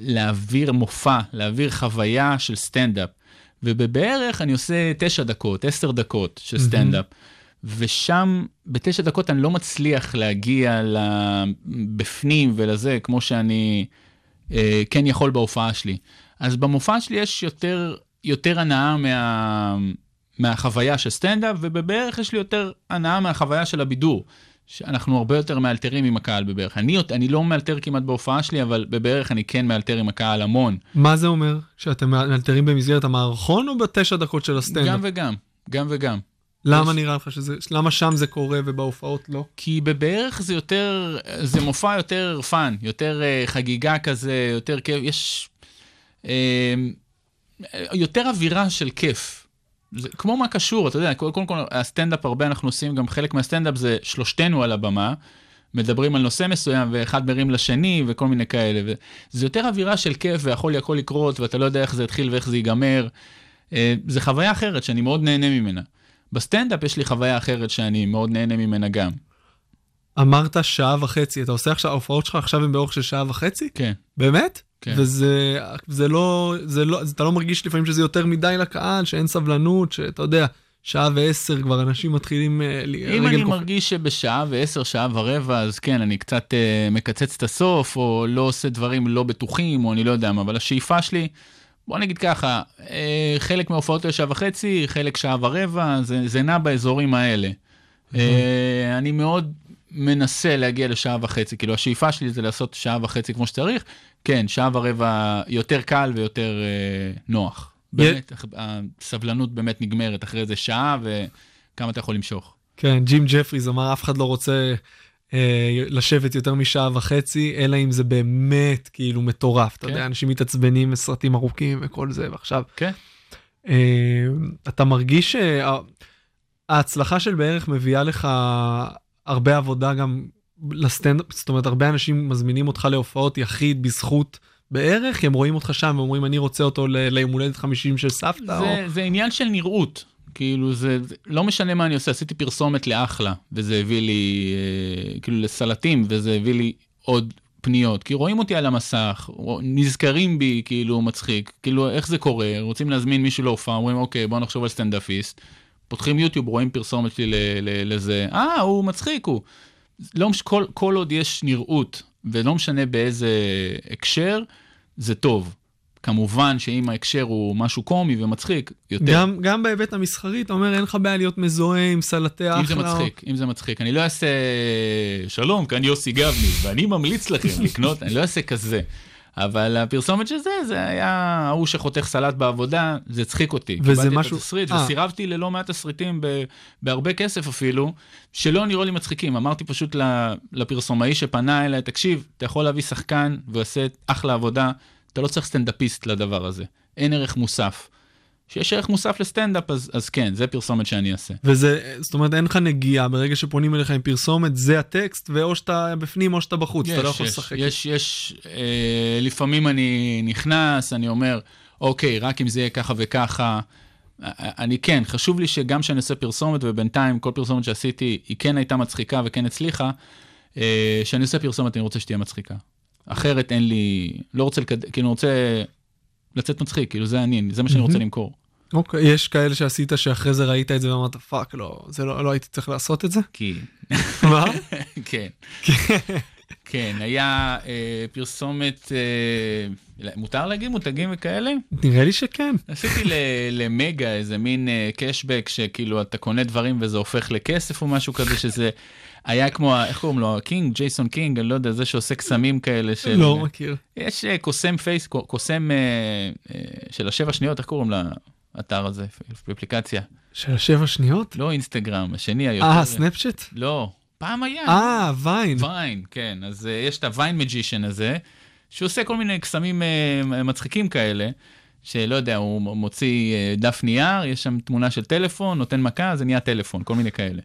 להעביר מופע, להעביר חוויה של סטנדאפ. ובבערך אני עושה תשע דקות, עשר דקות של סטנדאפ. ושם בתשע דקות אני לא מצליח להגיע לבפנים ולזה כמו שאני אה, כן יכול בהופעה שלי. אז במופע שלי יש יותר, יותר הנאה מה, מהחוויה של סטנדאפ, ובבערך יש לי יותר הנאה מהחוויה של הבידור. שאנחנו הרבה יותר מאלתרים עם הקהל בבערך. אני, אני לא מאלתר כמעט בהופעה שלי, אבל בבערך אני כן מאלתר עם הקהל המון. מה זה אומר? שאתם מאלתרים במסגרת המערכון, או בתשע דקות של הסטנדאפ? גם וגם, גם וגם. למה יש- נראה לך שזה, למה שם זה קורה ובהופעות לא? כי בבערך זה יותר, זה מופע יותר fun, יותר אה, חגיגה כזה, יותר כיף, יש אה, יותר אווירה של כיף. זה כמו מה קשור, אתה יודע, קודם כל, הסטנדאפ הרבה אנחנו עושים, גם חלק מהסטנדאפ זה שלושתנו על הבמה, מדברים על נושא מסוים ואחד מרים לשני וכל מיני כאלה. וזה יותר אווירה של כיף ויכול הכל לקרות ואתה לא יודע איך זה יתחיל ואיך זה ייגמר. Uh, זה חוויה אחרת שאני מאוד נהנה ממנה. בסטנדאפ יש לי חוויה אחרת שאני מאוד נהנה ממנה גם. אמרת שעה וחצי, אתה עושה עכשיו, ההופעות שלך עכשיו הן באורך של שעה וחצי? כן. באמת? כן. וזה זה לא, זה לא, אתה לא מרגיש לפעמים שזה יותר מדי לקהל, שאין סבלנות, שאתה יודע, שעה ועשר כבר אנשים מתחילים אה, אם אני קופ- מרגיש שבשעה ועשר, שעה ורבע, אז כן, אני קצת uh, מקצץ את הסוף, או לא עושה דברים לא בטוחים, או אני לא יודע מה, אבל השאיפה שלי, בוא נגיד ככה, uh, חלק מההופעות לשעה וחצי, חלק שעה ורבע, זה, זה נע באזורים האלה. Uh, אני מאוד מנסה להגיע לשעה וחצי, כאילו השאיפה שלי זה לעשות שעה וחצי כמו שצריך, כן, שעה ורבע יותר קל ויותר uh, נוח. באמת, הסבלנות באמת נגמרת אחרי איזה שעה, וכמה אתה יכול למשוך. כן, ג'ים ג'פריז אמר, אף אחד לא רוצה אה, לשבת יותר משעה וחצי, אלא אם זה באמת כאילו מטורף. אתה כן. יודע, אנשים מתעצבנים מסרטים ארוכים וכל זה, ועכשיו... כן. אה, אתה מרגיש שההצלחה של בערך מביאה לך הרבה עבודה גם לסטנדאפ, זאת אומרת, הרבה אנשים מזמינים אותך להופעות יחיד בזכות בערך? כי הם רואים אותך שם ואומרים, אני רוצה אותו ליום הולדת 50 של סבתא? או... זה, זה עניין של נראות. כאילו זה, זה לא משנה מה אני עושה, עשיתי פרסומת לאחלה, וזה הביא לי, אה, כאילו לסלטים, וזה הביא לי עוד פניות, כי רואים אותי על המסך, נזכרים בי כאילו מצחיק, כאילו איך זה קורה, רוצים להזמין מישהו להופעה, אומרים אוקיי בוא נחשוב על סטנדאפיסט, פותחים יוטיוב, רואים פרסומת שלי לזה, אה הוא מצחיק הוא. לא מש... כל, כל עוד יש נראות, ולא משנה באיזה הקשר, זה טוב. כמובן שאם ההקשר הוא משהו קומי ומצחיק, יותר. גם, גם בהיבט המסחרי, אתה אומר, אין לך בעיה להיות מזוהה עם סלטי אחלה. אם זה מצחיק, אם זה מצחיק. אני לא אעשה, שלום, כאן יוסי גבני, ואני ממליץ לכם לקנות, אני לא אעשה כזה. אבל הפרסומת של זה, זה היה ההוא שחותך סלט בעבודה, זה הצחיק אותי. וזה משהו- התסריט, אה. וסירבתי ללא מעט תסריטים ב- בהרבה כסף אפילו, שלא נראו לי מצחיקים. אמרתי פשוט לפרסומאי שפנה אליי, תקשיב, אתה יכול להביא שחקן ועושה אחלה עבודה, אתה לא צריך סטנדאפיסט לדבר הזה. אין ערך מוסף. כשיש ערך מוסף לסטנדאפ, אז, אז כן, זה פרסומת שאני אעשה. וזה, זאת אומרת, אין לך נגיעה, ברגע שפונים אליך עם פרסומת, זה הטקסט, ואו שאתה בפנים או שאתה בחוץ, אתה לא יכול יש, לשחק. יש, יש, אה, לפעמים אני נכנס, אני אומר, אוקיי, רק אם זה יהיה ככה וככה. אה, אני כן, חשוב לי שגם כשאני עושה פרסומת, ובינתיים כל פרסומת שעשיתי, היא כן הייתה מצחיקה וכן הצליחה, אה, כשאני עושה פרסומת אני רוצה שתהיה מצחיקה. אחרת אין לי, לא רוצה לקד... כאילו, אני רוצה לצאת מצחיק, כאילו זה אני, זה מה שאני רוצה. למכור. אוקיי, יש כאלה שעשית שאחרי זה ראית את זה ואמרת, fuck, לא, זה לא, לא הייתי צריך לעשות את זה? כי... [laughs] מה? [laughs] כן. [laughs] כן, היה אה, פרסומת, אה, מותר להגיד מותגים וכאלה? נראה לי שכן. עשיתי ל- למגה איזה מין אה, cashback שכאילו אתה קונה דברים וזה הופך לכסף או משהו כזה שזה היה כמו, איך קוראים לו, קינג, ג'ייסון קינג, אני לא יודע, זה שעושה קסמים כאלה של... לא מכיר. יש אה, קוסם פייס, קוסם אה, אה, של השבע שניות, איך קוראים לאתר הזה, אפליקציה? של השבע שניות? לא אינסטגרם, השני היותר... אה, סנאפצ'אט? לא, פעם היה. אה, ויין. ויין, כן. אז יש את הוויין מג'ישן הזה, שעושה כל מיני קסמים מצחיקים כאלה, שלא יודע, הוא מוציא דף נייר, יש שם תמונה של טלפון, נותן מכה, זה נהיה טלפון, כל מיני כאלה.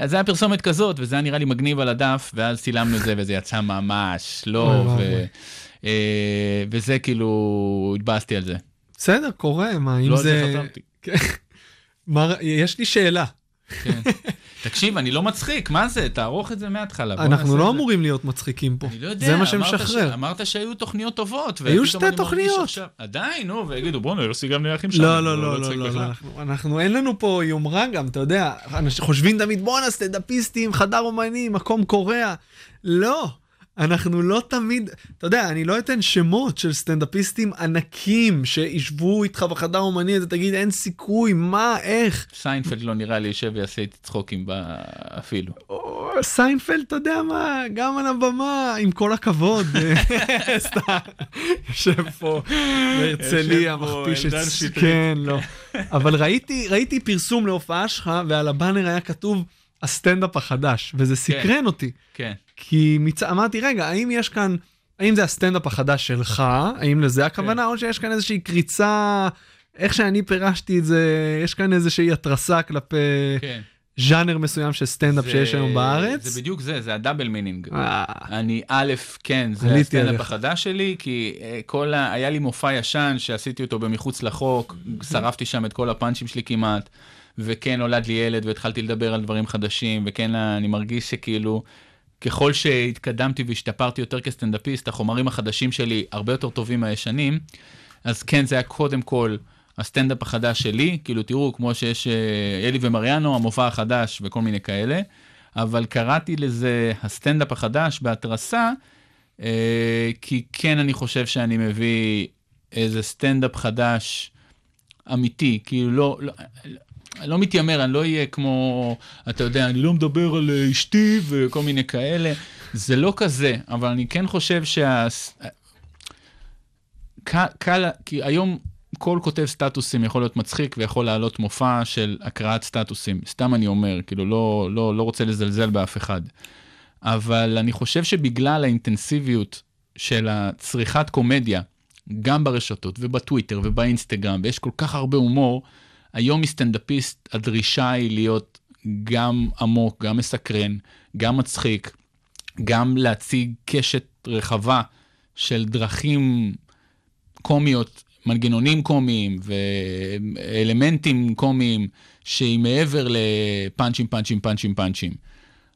אז זה היה פרסומת כזאת, וזה היה נראה לי מגניב על הדף, ואז צילמנו את זה, וזה יצא ממש לא, ו... uh, וזה כאילו, התבאסתי על זה. בסדר, קורה, מה, אם לא על זה זה... חתמתי. כן. מה- יש לי שאלה. כן. תקשיב, אני לא מצחיק, מה זה? תערוך את זה מההתחלה. אנחנו לא. אמורים להיות מצחיקים פה. אני לא יודע, זה מה שמשחרר. אמרת שהיו תוכניות טובות. היו שתי תוכניות. עדיין, נו, ויגידו, בואנה, יוסי גם נהיה שם. לא, לא, לא, לא, לא, לא, אנחנו- אנחנו, אין לנו פה יומרה גם, אתה יודע, אנשים חושבים תמיד, בואנה, סטנדאפיסטים, חדר אומנים, מקום קורע. לא, אנחנו לא תמיד, אתה יודע, אני לא אתן שמות של סטנדאפיסטים ענקים שישבו איתך בחדר אומני, אתה תגיד, אין סיכוי, מה, איך? סיינפלד לא נראה לי יושב ויעשה איתי צחוקים אפילו. סיינפלד, אתה יודע מה, גם על הבמה, עם כל הכבוד, [laughs] סתם, יושב פה בהרצליה, מכפיש את... כן, לא. אבל ראיתי, ראיתי פרסום להופעה שלך, ועל הבאנר היה כתוב הסטנדאפ החדש, וזה סקרן אותי. כן. כי מצ... אמרתי, רגע, האם יש כאן, האם זה הסטנדאפ החדש שלך, האם לזה הכוונה, או שיש כאן איזושהי קריצה, איך שאני פירשתי את זה, יש כאן איזושהי התרסה כלפי כן. ז'אנר מסוים של סטנדאפ זה- שיש היום בארץ. זה בדיוק זה, זה ה double meaning. אה, אני, א', כן, זה הסטנדאפ. החדש שלי, כי אה, כל ה... היה לי מופע ישן שעשיתי אותו במחוץ לחוק, שרפתי שם את כל הפאנצ'ים שלי כמעט, וכן נולד לי ילד והתחלתי לדבר על דברים חדשים, וכן אני מרגיש שכאילו, ככל שהתקדמתי והשתפרתי יותר כסטנדאפיסט, החומרים החדשים שלי הרבה יותר טובים מהישנים, אז כן, זה היה קודם כל הסטנדאפ החדש שלי, כאילו תראו, כמו שיש אה, אלי ומריאנו, המופע החדש וכל מיני כאלה, אבל קראתי לזה הסטנדאפ החדש בהתרסה, אה, כי כן, אני חושב שאני מביא איזה סטנדאפ חדש אמיתי, כאילו לא... לא לא מתיימר, אני לא אהיה כמו, אתה יודע, אני לא מדבר על אה, אשתי וכל מיני כאלה, זה לא כזה, אבל אני כן חושב שה... קל, קל, כי היום כל כותב סטטוסים יכול להיות מצחיק ויכול להעלות מופע של הקראת סטטוסים. סתם אני אומר, כאילו לא, לא, לא רוצה לזלזל באף אחד. אבל אני חושב שבגלל האינטנסיביות של הצריכת קומדיה, גם ברשתות ובטוויטר ובאינסטגרם, ויש כל כך הרבה הומור, היום מסטנדאפיסט הדרישה היא להיות גם עמוק, גם מסקרן, גם מצחיק, גם להציג קשת רחבה של דרכים קומיות, מנגנונים קומיים ואלמנטים קומיים שהיא מעבר לפאנצ'ים, פאנצ'ים, פאנצ'ים, פאנצ'ים.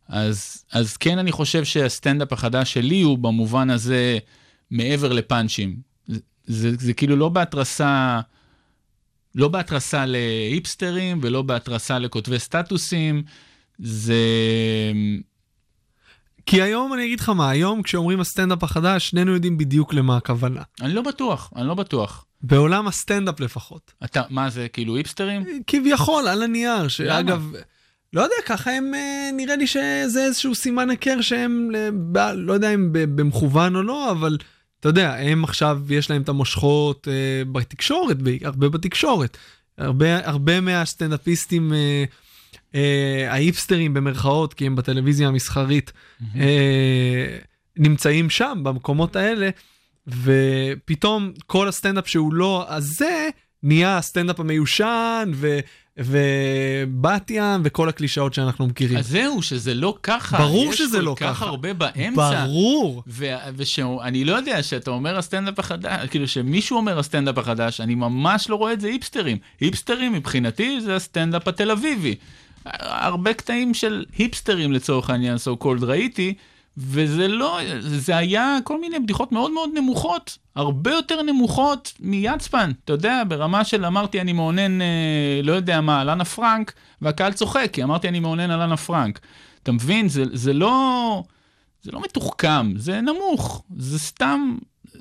אז, אז כן, אני חושב שהסטנדאפ החדש שלי הוא במובן הזה מעבר לפאנצ'ים. זה, זה, זה כאילו לא בהתרסה, לא בהתרסה להיפסטרים ולא בהתרסה לכותבי סטטוסים, זה... כי היום אני אגיד לך מה, היום כשאומרים הסטנדאפ החדש, שנינו יודעים בדיוק למה הכוונה. אני לא בטוח, אני לא בטוח. בעולם הסטנדאפ לפחות. אתה, מה זה, כאילו היפסטרים? כביכול, על הנייר, שאגב, לא יודע, ככה הם, אה, נראה לי שזה איזשהו סימן היכר שהם, אה, לא יודע אם במכוון או לא, אבל אתה יודע, הם עכשיו, יש להם את המושכות אה, בתקשורת, הרבה בתקשורת. הרבה, הרבה מהסטנדאפיסטים אה, אה, ההיפסטרים במרכאות, כי הם בטלוויזיה המסחרית, אה, נמצאים שם, במקומות האלה, ופתאום כל הסטנדאפ שהוא לא הזה, נהיה הסטנדאפ המיושן, ו... ובת ים וכל הקלישאות שאנחנו מכירים. אז זהו, שזה לא ככה. ברור שזה לא יש כל כך ככה. הרבה באמצע. ברור. ושאני לא יודע, שאתה אומר הסטנדאפ החדש, כאילו שמישהו אומר הסטנדאפ החדש, אני ממש לא רואה את זה היפסטרים. היפסטרים מבחינתי זה הסטנדאפ התל אביבי. הרבה קטעים של היפסטרים לצורך העניין, so called ראיתי, וזה לא, זה היה כל מיני בדיחות מאוד מאוד נמוכות, הרבה יותר נמוכות מיצפן, אתה יודע, ברמה של אמרתי אני מעונן, אה, לא יודע מה, על אנה פרנק, והקהל צוחק, כי אמרתי אני מעונן על אנה פרנק. אתה מבין? זה, זה לא... זה לא מתוחכם, זה נמוך, זה סתם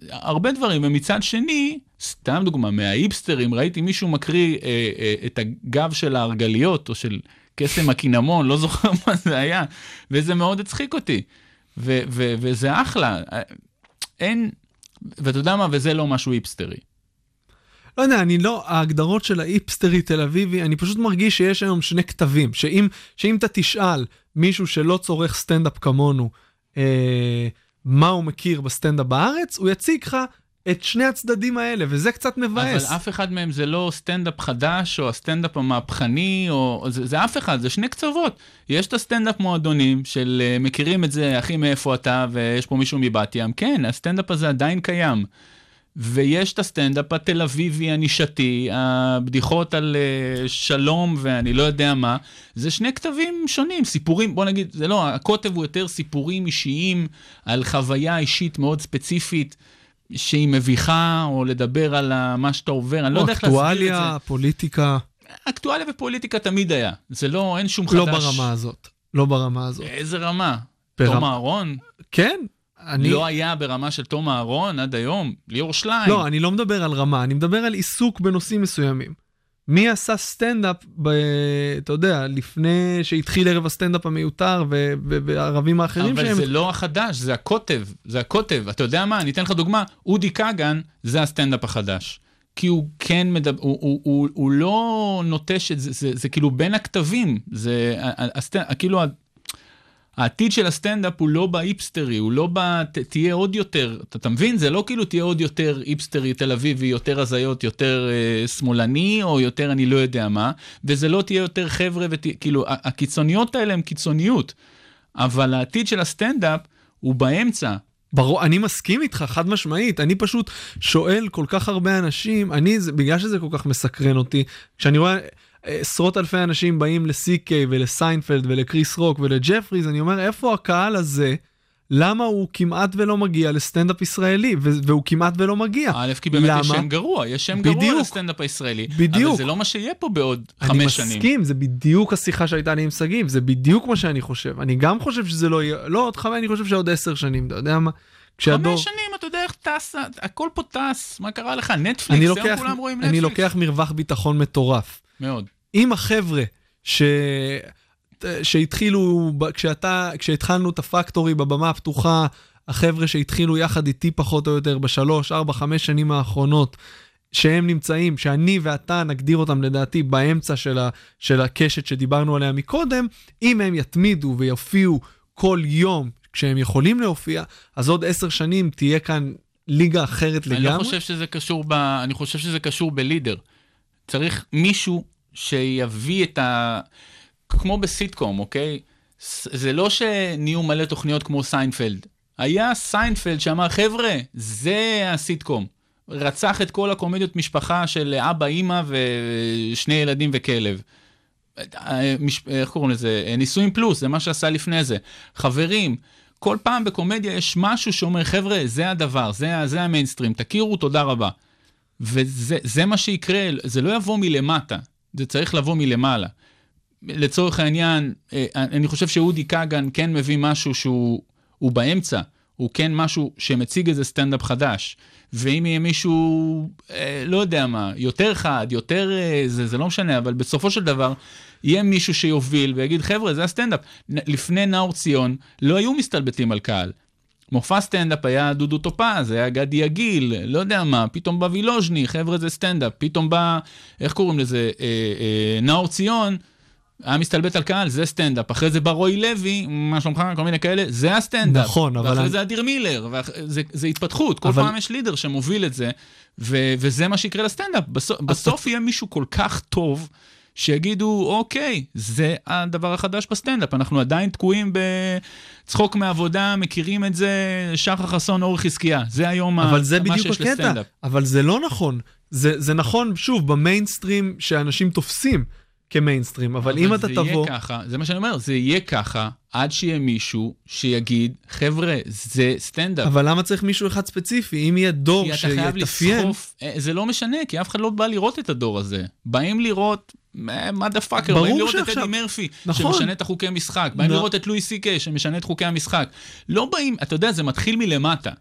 הרבה דברים, ומצד שני, סתם דוגמה, מההיפסטרים, ראיתי מישהו מקריא אה, אה, את הגב של הארגליות, או של קסם הקינמון, לא זוכר [laughs] מה זה היה, וזה מאוד הצחיק אותי, ו- ו- וזה אחלה, אין, ואתה יודע מה, וזה לא משהו היפסטרי. לא יודע, אני לא, ההגדרות של ההיפסטרי תל אביבי, אני פשוט מרגיש שיש היום שני קטבים, שאם, שאם אתה תשאל מישהו שלא צורך סטנדאפ כמונו, אה, מה הוא מכיר בסטנדאפ בארץ, הוא יציג לך את שני הצדדים האלה, וזה קצת מבאס. אבל אף אחד מהם זה לא סטנדאפ חדש, או הסטנדאפ המהפכני, או... זה, זה אף אחד, זה שני קצוות. יש את הסטנדאפ מועדונים, של אה, מכירים את זה, אחי, מאיפה אתה, ויש פה מישהו מבת ים. כן, הסטנדאפ הזה עדיין קיים. ויש את הסטנדאפ התל אביבי הנישתי, הבדיחות על uh, שלום ואני לא יודע מה, זה שני כתבים שונים, סיפורים, בוא נגיד, זה לא, הקוטב הוא יותר סיפורים אישיים על חוויה אישית מאוד ספציפית. שהיא מביכה, או לדבר על מה שאתה עובר, אני לא יודע איך להסביר את אקטואליה, פוליטיקה, זה. אקטואליה ופוליטיקה תמיד היה. זה לא, אין שום חדש. לא ברמה הזאת. לא ברמה הזאת. איזה רמה? ברמה- תום אהרון? כן, אני... לא היה ברמה של תום אהרון עד היום. ליאור שליין. לא, אני לא מדבר על רמה, אני מדבר על עיסוק בנושאים מסוימים. מי עשה סטנדאפ, ב, אתה יודע, לפני שהתחיל ערב הסטנדאפ המיותר ו- ו- והערבים האחרים אבל שהם... זה לא החדש, זה הקוטב, זה הקוטב. אתה יודע מה, אני אתן לך דוגמה, אודי כגן זה הסטנדאפ החדש. כי הוא כן מדבר, הוא, הוא, הוא, הוא לא נוטש את זה, זה, זה כאילו בין הקטבים, זה הסט, כאילו העתיד של הסטנדאפ הוא לא בהיפסטרי, הוא לא ב... ת- תהיה עוד יותר, אתה, אתה מבין? זה לא כאילו תהיה עוד יותר היפסטרי תל אביבי, יותר הזיות, יותר אה, שמאלני, או יותר אני לא יודע מה, וזה לא תהיה יותר חבר'ה, ות... כאילו, הקיצוניות האלה הן קיצוניות, אבל העתיד של הסטנדאפ הוא באמצע. ברור, אני מסכים איתך, חד משמעית. אני פשוט שואל כל כך הרבה אנשים, אני, בגלל שזה כל כך מסקרן אותי, כשאני רואה אה, עשרות אלפי אנשים באים ל-CK ולסיינפלד ולקריס רוק ולג'פריז, אני אומר, איפה הקהל הזה? למה הוא כמעט ולא מגיע לסטנדאפ ישראלי, והוא כמעט ולא מגיע. א', כי באמת יש למה? שם גרוע, יש שם גרוע בדיוק. לסטנדאפ הישראלי. בדיוק. אבל זה לא מה שיהיה פה בעוד אני חמש שנים. מסכים, זה בדיוק השיחה שהייתה לי עם שגיב, זה בדיוק מה שאני חושב. אני גם חושב שזה לא יהיה, לא עוד חמש, אני חושב שעוד עשר שנים, אתה יודע מה? כשהדור... חמש שנים, אתה יודע איך טס, הכל פה טס, מה קרה לך? נטפליקס, אני היום לוקח, כולם רואים אני נטפליקס. לוקח מרווח ביטחון מטורף. מאוד. אם החבר'ה ש... שהתחילו, כשאתה, כשהתחלנו את הפקטורי בבמה הפתוחה, החבר'ה שהתחילו יחד איתי פחות או יותר בשלוש, ארבע, חמש שנים האחרונות, שהם נמצאים, שאני ואתה נגדיר אותם לדעתי באמצע של, ה, של הקשת שדיברנו עליה מקודם, אם הם יתמידו ויופיעו כל יום כשהם יכולים להופיע, אז עוד עשר שנים תהיה כאן ליגה אחרת אני לגמרי. לא חושב שזה קשור ב... אני חושב שזה קשור ב leader. צריך מישהו שיביא את ה... כמו בסיטקום, אוקיי? זה לא שנהיו מלא תוכניות כמו סיינפלד. היה סיינפלד שאמר, חבר'ה, זה הסיטקום. רצח את כל הקומדיות משפחה של אבא, אימא ושני ילדים וכלב. מש- איך קוראים לזה? נישואים פלוס, זה מה שעשה לפני זה. חברים, כל פעם בקומדיה יש משהו שאומר, חבר'ה, זה הדבר, זה, זה המיינסטרים, תכירו, תודה רבה. וזה זה מה שיקרה, זה לא יבוא מלמטה, זה צריך לבוא מלמעלה. לצורך העניין, אה, אני חושב שאודי כגן כן מביא משהו שהוא הוא באמצע, הוא כן משהו שמציג איזה סטנדאפ חדש. ואם יהיה מישהו, אה, לא יודע מה, יותר חד, יותר, אה, זה, זה לא משנה, אבל בסופו של דבר, יהיה מישהו שיוביל ויגיד, חבר'ה, זה הסטנדאפ. לפני נאור ציון, לא היו מסתלבטים על קהל. מופע סטנדאפ היה דודו טופז, היה גדי יגיל, לא יודע מה, פתאום בא וילוז'ני, חבר'ה זה סטנדאפ, פתאום בא, איך קוראים לזה, אה, אה, נאור ציון, היה מסתלבט על קהל, זה סטנדאפ. אחרי זה בא רועי לוי, מה שלומך, כל מיני כאלה, זה הסטנדאפ. נכון, אבל ואחרי אני- זה אדיר מילר, ואח... זה, זה התפתחות, כל אבל- פעם יש leader שמוביל את זה, ו... וזה מה שיקרה לסטנדאפ. בסוף, בסוף יהיה מישהו כל כך טוב, שיגידו, אוקיי, זה הדבר החדש בסטנדאפ, אנחנו עדיין תקועים בצחוק מעבודה, מכירים את זה, שחר חסון, אורי חזקיה, זה היום ה- אבל זה מה בדיוק שיש הקטע. לסטנדאפ. אבל זה לא נכון. זה, זה נכון, שוב, במיינסטרים שאנשים תופסים כמיינסטרים, אבל, אם אתה זה תבוא... יהיה ככה, זה מה שאני אומר, זה יהיה ככה, עד שיהיה מישהו שיגיד, חבר'ה, זה סטנדאפ. אבל למה צריך מישהו אחד ספציפי? אם יהיה דור כי אתה חייב שיתאפיין... לסחוף, אה, זה לא משנה, כי אף אחד לא בא לראות את הדור הזה. באים לראות, motherfucker, באים לראות את שעכשיו- אדי מרפי, נכון. שמשנה את החוקי משחק, באים נ- לראות את לואי סי קיי, שמשנה את חוקי המשחק. לא באים, אתה יודע, זה מתחיל מלמטה.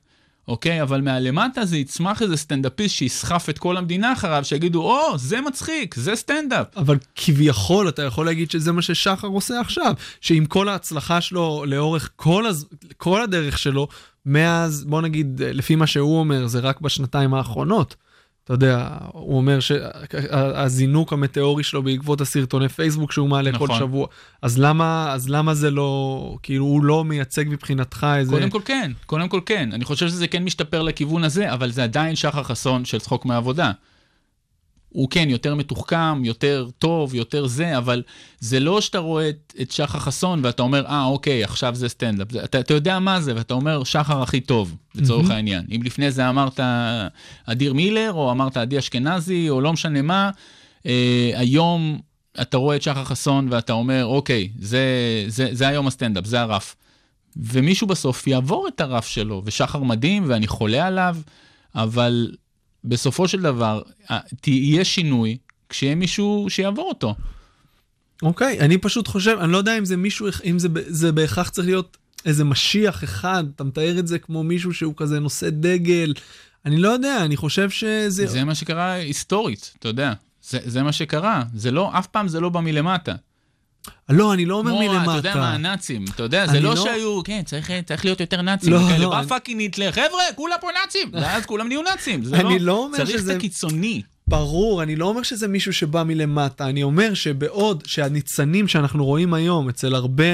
אוקיי? אבל מהלמטה זה יצמח איזה סטנדאפיסט שיסחף את כל המדינה אחריו, שיגידו, או, זה מצחיק, זה סטנדאפ. אבל כביכול אתה יכול להגיד שזה מה ששחר עושה עכשיו, שעם כל ההצלחה שלו לאורך כל, הז... כל הדרך שלו, מאז, בוא נגיד, לפי מה שהוא אומר, זה רק בשנתיים האחרונות. אתה יודע, הוא אומר שהזינוק המטאורי שלו בעקבות הסרטוני פייסבוק שהוא מעלה כל נכון. שבוע, אז למה, אז למה זה לא, כאילו הוא לא מייצג מבחינתך איזה... קודם כל כן, קודם כל כן. אני חושב שזה כן משתפר לכיוון הזה, אבל זה עדיין שחר חסון של צחוק מעבודה. הוא כן יותר מתוחכם, יותר טוב, יותר זה, אבל זה לא שאתה רואה את, את שחר חסון ואתה אומר, אה, אוקיי, עכשיו זה סטנדאפ. אתה, אתה יודע מה זה, ואתה אומר, שחר הכי טוב, לצורך מהמם. העניין. אם לפני זה אמרת אדיר מילר, או אמרת עדי אשכנזי, או לא משנה מה, אה, היום אתה רואה את שחר חסון ואתה אומר, אוקיי, זה, זה, זה היום הסטנדאפ, זה הרף. ומישהו בסוף יעבור את הרף שלו, ושחר מדהים, ואני חולה עליו, אבל בסופו של דבר, אה, תהיה שינוי כשיהיה מישהו שיעבור אותו. אוקיי, אני פשוט חושב, אני לא יודע אם זה מישהו, אם זה, זה בהכרח צריך להיות איזה משיח אחד, אתה מתאר את זה כמו מישהו שהוא כזה נושא דגל, אני לא יודע, אני חושב שזה... זה מה שקרה היסטורית, אתה יודע. זה, זה מה שקרה, זה לא, אף פעם זה לא בא מלמטה. לא, אני לא אומר כמו, מלמטה. אתה יודע מה, הנאצים, אתה יודע, זה לא לא- שהיו, כן, צריך, צריך להיות יותר נאצים. לא, לא, בא fucking היטלר, חבר'ה, כולם פה נאצים, [laughs] ואז כולם נהיו נאצים. זה אני לא אומר צריך שזה- את הקיצוני. ברור, אני לא אומר שזה מישהו שבא מלמטה, אני אומר שבעוד שהניצנים שאנחנו רואים היום אצל הרבה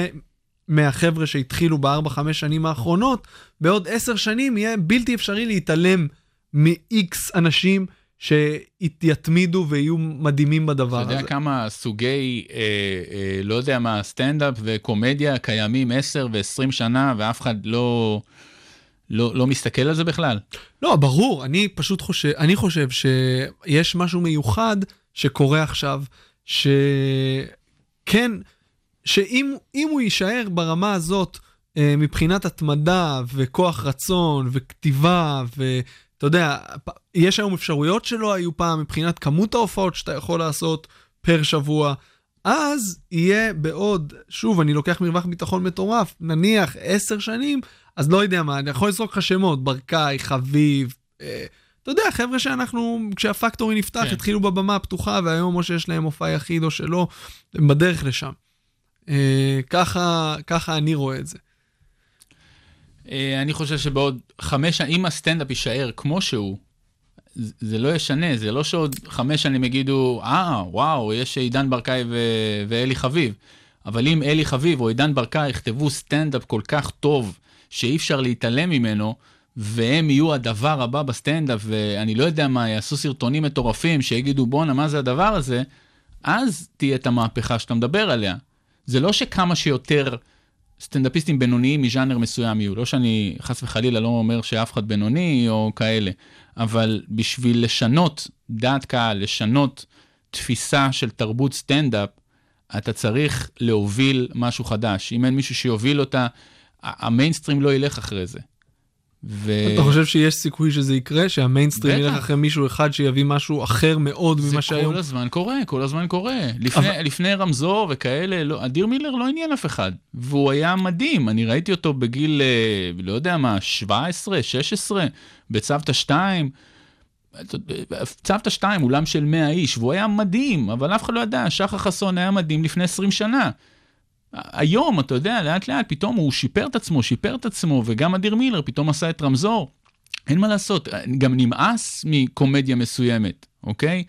מהחבר'ה שהתחילו בארבע, חמש שנים האחרונות, בעוד עשר שנים יהיה בלתי אפשרי להתעלם מ-X אנשים שיתמידו ויהיו מדהימים בדבר אתה הזה. יודע כמה סוגי, אה, אה, לא יודע מה, סטנדאפ וקומדיה קיימים 10 ו-20 שנה ואף אחד לא, לא, לא מסתכל על זה בכלל? לא, ברור, אני פשוט חושב, אני חושב שיש משהו מיוחד שקורה עכשיו, שכן, שאם אם הוא יישאר ברמה הזאת אה, מבחינת התמדה וכוח רצון וכתיבה ואתה יודע, יש היום אפשרויות שלא היו פעם מבחינת כמות ההופעות שאתה יכול לעשות פר שבוע. אז יהיה בעוד, שוב, אני לוקח מרווח ביטחון מטורף, נניח עשר שנים, אז לא יודע מה, אני יכול לזרוק לך שמות, ברקאי, חביב, אה, אתה יודע, חבר'ה שאנחנו, כשהפקטורי נפתח, כן. התחילו בבמה הפתוחה, והיום או שיש להם מופע יחיד או שלא, הם בדרך לשם. אה, ככה, ככה אני רואה את זה. אה, אני חושב שבעוד חמש שנים, אם הסטנדאפ יישאר כמו שהוא, זה- לא ישנה, זה לא שעוד חמש שנים יגידו, אה, וואו, יש עידן ברקאי ו- ואלי חביב. אבל אם אלי חביב או עידן ברקאי יכתבו סטנדאפ כל כך טוב, שאי אפשר להתעלם ממנו, והם יהיו הדבר הבא בסטנדאפ, ואני לא יודע מה, יעשו סרטונים מטורפים, שיגידו, בואנה, מה זה הדבר הזה? אז תהיה את המהפכה שאתה מדבר עליה. זה לא שכמה שיותר סטנדאפיסטים בינוניים מז'אנר מסוים יהיו. לא שאני חס וחלילה לא אומר שאף אחד בינוני או כאלה, אבל בשביל לשנות דעת קהל, לשנות תפיסה של תרבות סטנדאפ, אתה צריך להוביל משהו חדש. אם אין מישהו שיוביל אותה, המיינסטרים לא ילך אחרי זה. ו... אתה חושב שיש סיכוי שזה יקרה? שהמיינסטרים. ילך אחרי מישהו אחד שיביא משהו אחר מאוד זה ממה שהיום? כל הזמן קורה, כל הזמן קורה. לפני, אבל- לפני רמזור וכאלה, לא, אדיר מילר לא עניין אף אחד. והוא היה מדהים, אני ראיתי אותו בגיל, אה, לא יודע מה, 17, 16, בצוותא 2. צוותא 2, אולם של 100 איש, והוא היה מדהים, אבל אף אחד לא ידע, שחר חסון היה מדהים לפני 20 שנה. היום, אתה יודע, לאט לאט, פתאום הוא שיפר את עצמו, שיפר את עצמו, וגם אדיר מילר פתאום עשה את רמזור. אין מה לעשות, גם נמאס מקומדיה מסוימת, אוקיי?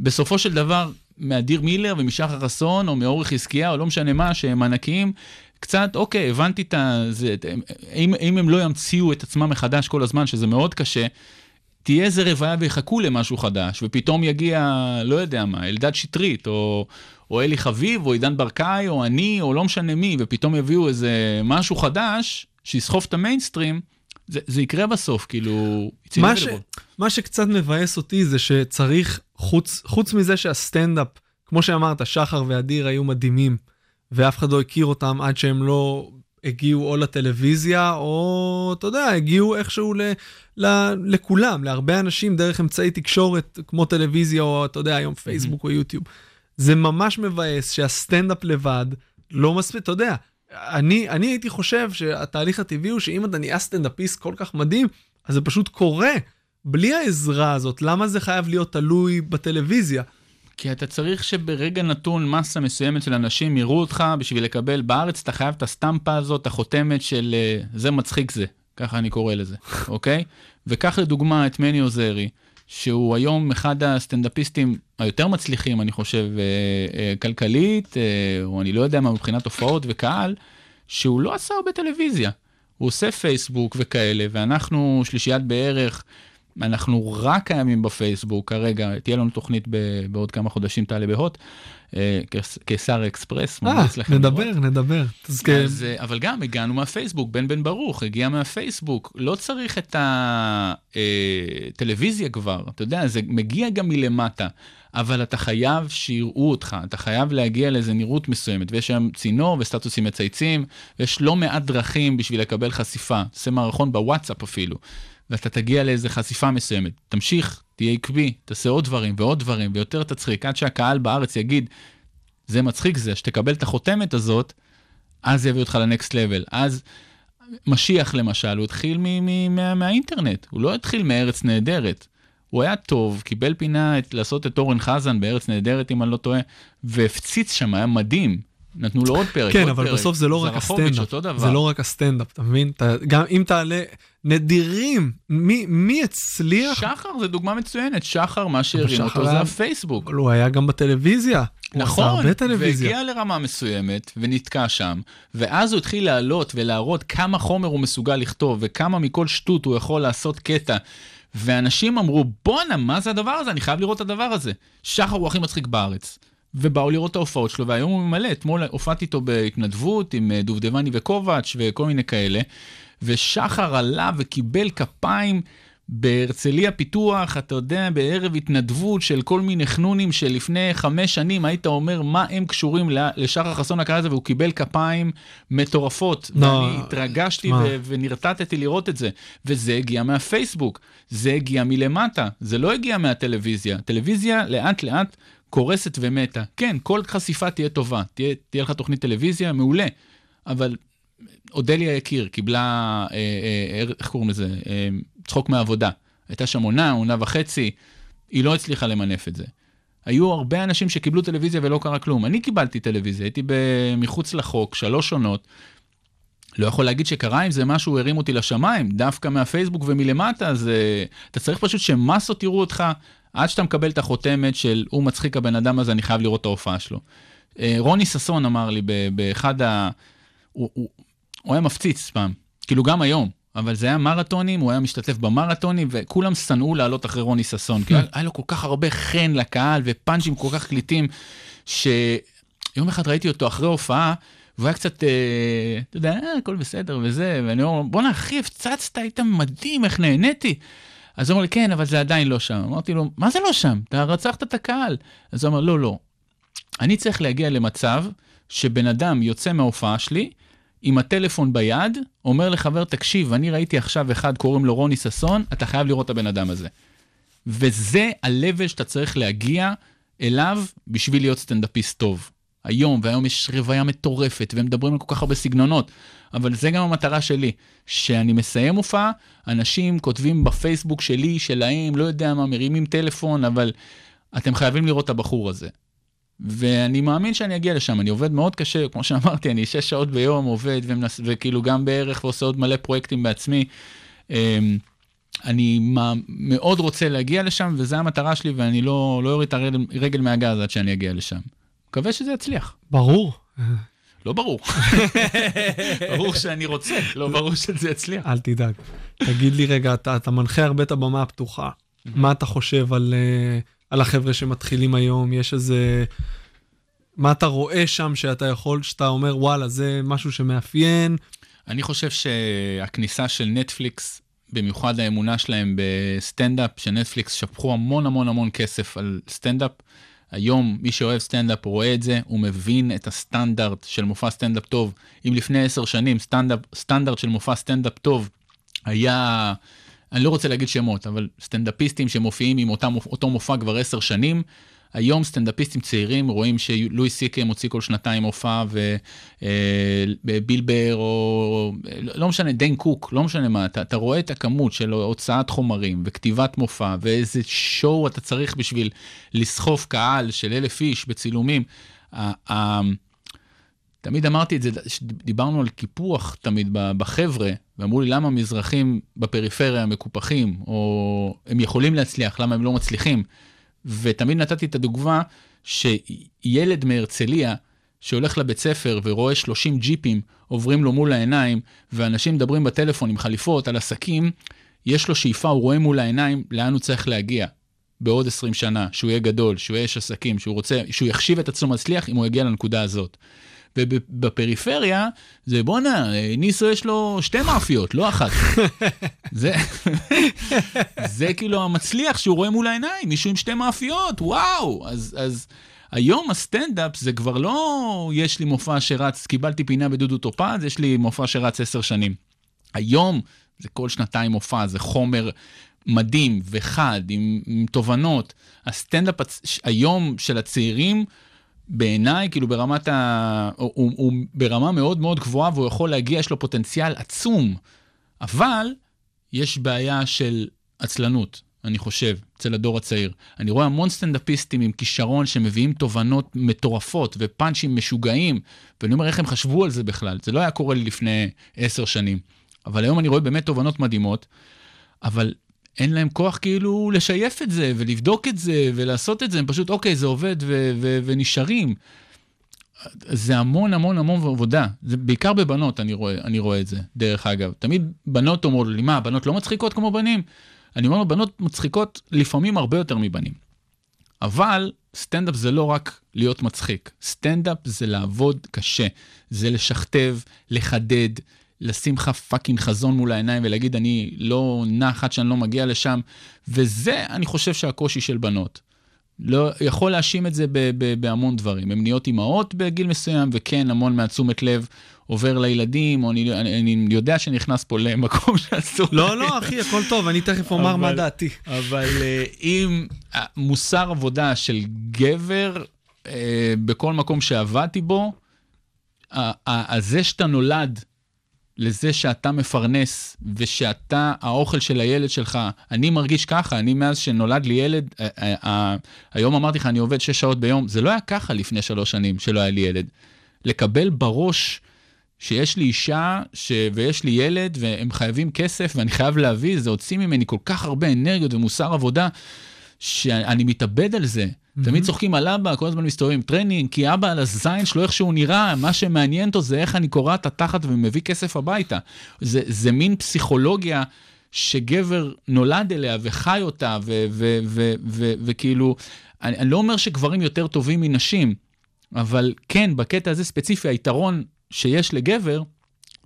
בסופו של דבר, מאדיר מילר ומשחר חסון, או מאורי חזקיה, או לא משנה מה, שהם ענקיים, קצת, אוקיי, הבנתי את ה... זה, אם, אם הם לא ימציאו את עצמם מחדש כל הזמן, שזה מאוד קשה, תהיה איזה רוויה ויחכו למשהו חדש, ופתאום יגיע, לא יודע מה, אלדד שטרית, או, או אלי חביב, או עידן ברקאי, או אני, או לא משנה מי, ופתאום יביאו איזה משהו חדש, שיסחוף את המיינסטרים, זה, זה יקרה בסוף, כאילו... מה, ש... מה שקצת מבאס אותי זה שצריך, חוץ, חוץ מזה שהסטנדאפ, כמו שאמרת, שחר ואדיר היו מדהימים, ואף אחד לא הכיר אותם עד שהם לא הגיעו או לטלוויזיה, או, אתה יודע, הגיעו איכשהו ל, ל, לכולם, להרבה אנשים דרך אמצעי תקשורת כמו טלוויזיה, או אתה יודע, היום פייסבוק או יוטיוב. זה ממש מבאס שהסטנדאפ לבד לא מספיק, אתה יודע, אני, אני הייתי חושב שהתהליך הטבעי הוא שאם אתה נהיה סטנדאפיסט כל כך מדהים, אז זה פשוט קורה. בלי העזרה הזאת, למה זה חייב להיות תלוי בטלוויזיה? כי אתה צריך שברגע נתון מסה מסוימת של אנשים יראו אותך בשביל לקבל בארץ, אתה חייב את הסטמפה הזאת, החותמת של אה, זה מצחיק זה, ככה אני קורא לזה, [laughs] אוקיי? וקח לדוגמה את מני עוזרי, שהוא היום אחד הסטנדאפיסטים היותר מצליחים, אני חושב, אה, אה, כלכלית, אה, או אני לא יודע מה, מבחינת הופעות וקהל, שהוא לא עשה הרבה טלוויזיה. הוא עושה פייסבוק וכאלה, ואנחנו שלישיית בערך, אנחנו רק קיימים בפייסבוק כרגע, תהיה לנו תוכנית ב- בעוד כמה חודשים, תעלה בהוט, אה, קיסר אקספרס, אה, לכם לראות. נדבר, נדבר. אז אז, אה, אבל גם הגענו מהפייסבוק, בן בן ברוך הגיע מהפייסבוק, לא צריך את הטלוויזיה כבר, אתה יודע, זה מגיע גם מלמטה, אבל אתה חייב שיראו אותך, אתה חייב להגיע לאיזה נראות מסוימת, ויש היום צינור וסטטוסים מצייצים, ויש לא מעט דרכים בשביל לקבל חשיפה, תעשה מערכון בוואטסאפ אפילו, ואתה תגיע לאיזה חשיפה מסוימת, תמשיך, תהיה עקבי, תעשה עוד דברים ועוד דברים, ויותר תצחיק, עד שהקהל בארץ יגיד, זה מצחיק זה, שתקבל את החותמת הזאת, אז יביא אותך לנקסט לבל. אז משיח למשל, הוא התחיל מ- מ- מה- מהאינטרנט, הוא לא התחיל מארץ נהדרת. הוא היה טוב, קיבל פינה את, לעשות את אורן חזן בארץ נהדרת, אם אני לא טועה, והפציץ שם, היה מדהים. נתנו לו עוד פרק, כן, עוד אבל פרק. בסוף זה לא רק הסטנדאפ. זה לא רק הסטנדאפ, אתה מבין? אתה, גם אם תעלה, נדירים, מי, מי הצליח? שחר זה דוגמה מצוינת, שחר, מה שהרים אותו זה היה- הפייסבוק. אבל הוא היה גם בטלוויזיה. נכון. והגיע לרמה מסוימת ונתקע שם, ואז הוא התחיל לעלות ולהראות כמה חומר הוא מסוגל לכתוב וכמה מכל שטות הוא יכול לעשות קטע. ואנשים אמרו, בואנה, מה זה הדבר הזה? אני חייב לראות את הדבר הזה. שחר הוא הכי מצחיק בארץ. ובאו לראות את ההופעות שלו, והיום הוא ממלא. אתמול הופעתי איתו בהתנדבות עם אה, דובדבני וקובץ' וכל מיני כאלה, ושחר עלה וקיבל כפיים בהרצליה פיתוח, אתה יודע, בערב התנדבות של כל מיני חנונים שלפני חמש שנים היית אומר מה הם קשורים לשחר חסון הקהל הזה, והוא קיבל כפיים מטורפות. לא, ואני התרגשתי. ו- ונרתעתי לראות את זה. וזה הגיע מהפייסבוק, זה הגיע מלמטה, זה לא הגיע מהטלוויזיה. הטלוויזיה לאט לאט קורסת ומתה. כן, כל חשיפה תהיה טובה, תהיה, תהיה לך תוכנית טלוויזיה, מעולה. אבל אודליה יקיר קיבלה, אה, אה, איך קוראים לזה? אה, צחוק מעבודה. הייתה שם עונה, עונה וחצי, היא לא הצליחה למנף את זה. היו הרבה אנשים שקיבלו טלוויזיה ולא קרה כלום. אני קיבלתי טלוויזיה, הייתי מחוץ לחוק, שלוש עונות. לא יכול להגיד שקרה עם זה משהו, הרים אותי לשמיים, דווקא מהפייסבוק ומלמטה, אז אתה צריך פשוט שמסות יראו אותך, עד שאתה מקבל את החותמת של הוא מצחיק הבן אדם הזה, אני חייב לראות את ההופעה שלו. Uh, רוני ששון אמר לי באחד ה... הוא, הוא, הוא היה מפציץ פעם, כאילו גם היום, אבל זה היה מרתונים, הוא היה משתתף במרתונים, וכולם שנאו לעלות אחרי רוני ששון, כי היה לו כל כך הרבה חן לקהל ופאנצ'ים כל כך קליטים, שיום אחד ראיתי אותו אחרי הופעה, והוא היה קצת, אה, אתה יודע, אה, הכל בסדר וזה, ואני אומר, בואנה אחי, הפצצת, היית מדהים, איך נהניתי. אז הוא אומר לי, כן, אבל זה עדיין לא שם. אמרתי לו, מה זה לא שם? אתה רצחת את הקהל. אז הוא אמר, לא, לא. אני צריך להגיע למצב שבן אדם יוצא מההופעה שלי, עם הטלפון ביד, אומר לחבר, תקשיב, אני ראיתי עכשיו אחד, קוראים לו רוני ששון, אתה חייב לראות את הבן אדם הזה. וזה ה-level שאתה צריך להגיע אליו בשביל להיות סטנדאפיסט טוב. היום, והיום יש רוויה מטורפת, והם מדברים על כל כך הרבה סגנונות, אבל זה גם המטרה שלי, שאני מסיים הופעה, אנשים כותבים בפייסבוק שלי, שלהם, לא יודע מה, מרימים טלפון, אבל אתם חייבים לראות את הבחור הזה. ואני מאמין שאני אגיע לשם, אני עובד מאוד קשה, כמו שאמרתי, אני שש שעות ביום עובד, ומנס, וכאילו גם בערך ועושה עוד מלא פרויקטים בעצמי. אמ, אני מאוד רוצה להגיע לשם, וזו המטרה שלי, ואני לא, לא אוריד את הרגל מהגז עד שאני אגיע לשם. מקווה שזה יצליח. ברור. לא ברור. [laughs] ברור שאני רוצה, לא ברור שזה יצליח. אל תדאג. תגיד לי רגע, אתה, אתה מנחה הרבה את הבמה הפתוחה. מה אתה חושב על, אה, על החבר'ה שמתחילים היום? יש איזה... מה אתה רואה שם שאתה יכול, שאתה אומר, וואלה, זה משהו שמאפיין? אני חושב שהכניסה של נטפליקס, במיוחד האמונה שלהם בסטנדאפ, שנטפליקס שפכו המון המון המון כסף על סטנדאפ. היום מי שאוהב סטנדאפ רואה את זה, הוא מבין את הסטנדרט של מופע סטנדאפ טוב. אם לפני עשר שנים סטנדאפ, סטנדרט של מופע סטנדאפ טוב היה, אני לא רוצה להגיד שמות, אבל סטנדאפיסטים שמופיעים עם אותם, אותו מופע כבר עשר שנים, היום סטנדאפיסטים צעירים רואים שלואי סי קיי מוציא כל שנתיים הופעה ובילבר או לא משנה דיין קוק לא משנה מה אתה, אתה רואה את הכמות של הוצאת חומרים וכתיבת מופע ואיזה שואו אתה צריך בשביל לסחוף קהל של אלף איש בצילומים. תמיד אמרתי את זה, דיברנו על קיפוח תמיד בחבר'ה, ואמרו לי למה מזרחים בפריפריה מקופחים, או הם יכולים להצליח, למה הם לא מצליחים. ותמיד נתתי את הדוגמה שילד מהרצליה שהולך לבית ספר ורואה 30 ג'יפים עוברים לו מול העיניים, ואנשים מדברים בטלפון עם חליפות על עסקים, יש לו שאיפה, הוא רואה מול העיניים לאן הוא צריך להגיע. בעוד 20 שנה, שהוא יהיה גדול, שהוא יהיה איש עסקים, שהוא רוצה, שהוא יחשיב את עצמו מצליח אם הוא יגיע לנקודה הזאת. ובפריפריה זה בואנה, ניסו יש לו שתי מאפיות, לא אחת. [laughs] זה, [laughs] זה כאילו המצליח שהוא רואה מול העיניים, מישהו עם שתי מאפיות, וואו. אז, אז היום הסטנדאפ זה כבר לא יש לי מופע שרץ, קיבלתי פינה בדודו טופז, יש לי מופע שרץ עשר שנים. היום זה כל שנתיים מופע, זה חומר מדהים וחד, עם, עם תובנות. הסטנדאפ היום של הצעירים, בעיניי, כאילו ברמת ה... הוא, הוא, הוא ברמה מאוד מאוד גבוהה והוא יכול להגיע, יש לו פוטנציאל עצום. אבל יש בעיה של עצלנות, אני חושב, אצל הדור הצעיר. אני רואה המון סטנדאפיסטים עם כישרון שמביאים תובנות מטורפות ופאנצ'ים משוגעים, ואני אומר איך הם חשבו על זה בכלל. זה לא היה קורה לי לפני עשר שנים. אבל היום אני רואה באמת תובנות מדהימות, אבל אין להם כוח כאילו לשייף את זה ולבדוק את זה ולעשות את זה, הם פשוט אוקיי זה עובד ו- ו- ונשארים. זה המון המון המון עבודה, זה בעיקר בבנות אני רואה, אני רואה את זה, דרך אגב. תמיד בנות אומרות לי, מה, בנות לא מצחיקות כמו בנים? אני אומר לו, בנות מצחיקות לפעמים הרבה יותר מבנים. אבל סטנדאפ זה לא רק להיות מצחיק, סטנדאפ זה לעבוד קשה, זה לשכתב, לחדד, לשים לך fucking חזון מול העיניים ולהגיד, אני לא נח עד שאני לא מגיע לשם, וזה, אני חושב שהקושי של בנות. לא, יכול להאשים את זה ב, ב, בהמון דברים. הן נהיות אימהות בגיל מסוים, וכן, המון מהתשומת לב עובר לילדים, או אני, אני, אני יודע שנכנס פה למקום [laughs] שאסור. לא, לא, אחי, הכל טוב, אני תכף אומר מה דעתי. אבל אה, אם מוסר עבודה של גבר, אה, בכל מקום שעבדתי בו, זה שאתה נולד לזה שאתה מפרנס ושאתה האוכל של הילד שלך, אני מרגיש ככה, אני מאז שנולד לי ילד, היום אמרתי לך, אני עובד שש שעות ביום, זה לא היה ככה לפני שלוש שנים שלא היה לי ילד. לקבל בראש שיש לי אישה ש... ויש לי ילד והם חייבים כסף ואני חייב להביא, זה הוציא ממני כל כך הרבה אנרגיות ומוסר עבודה, שאני מתאבד על זה. Mm-hmm. תמיד צוחקים על אבא, כל הזמן מסתובבים טרנינג, כי אבא על הזין שלו איך שהוא נראה, מה שמעניין אותו זה איך אני קורע את התחת ומביא כסף הביתה. זה, זה מין פסיכולוגיה שגבר נולד אליה וחי אותה, וכאילו, אני, אני לא אומר שגברים יותר טובים מנשים, אבל כן, בקטע הזה ספציפי, היתרון שיש לגבר,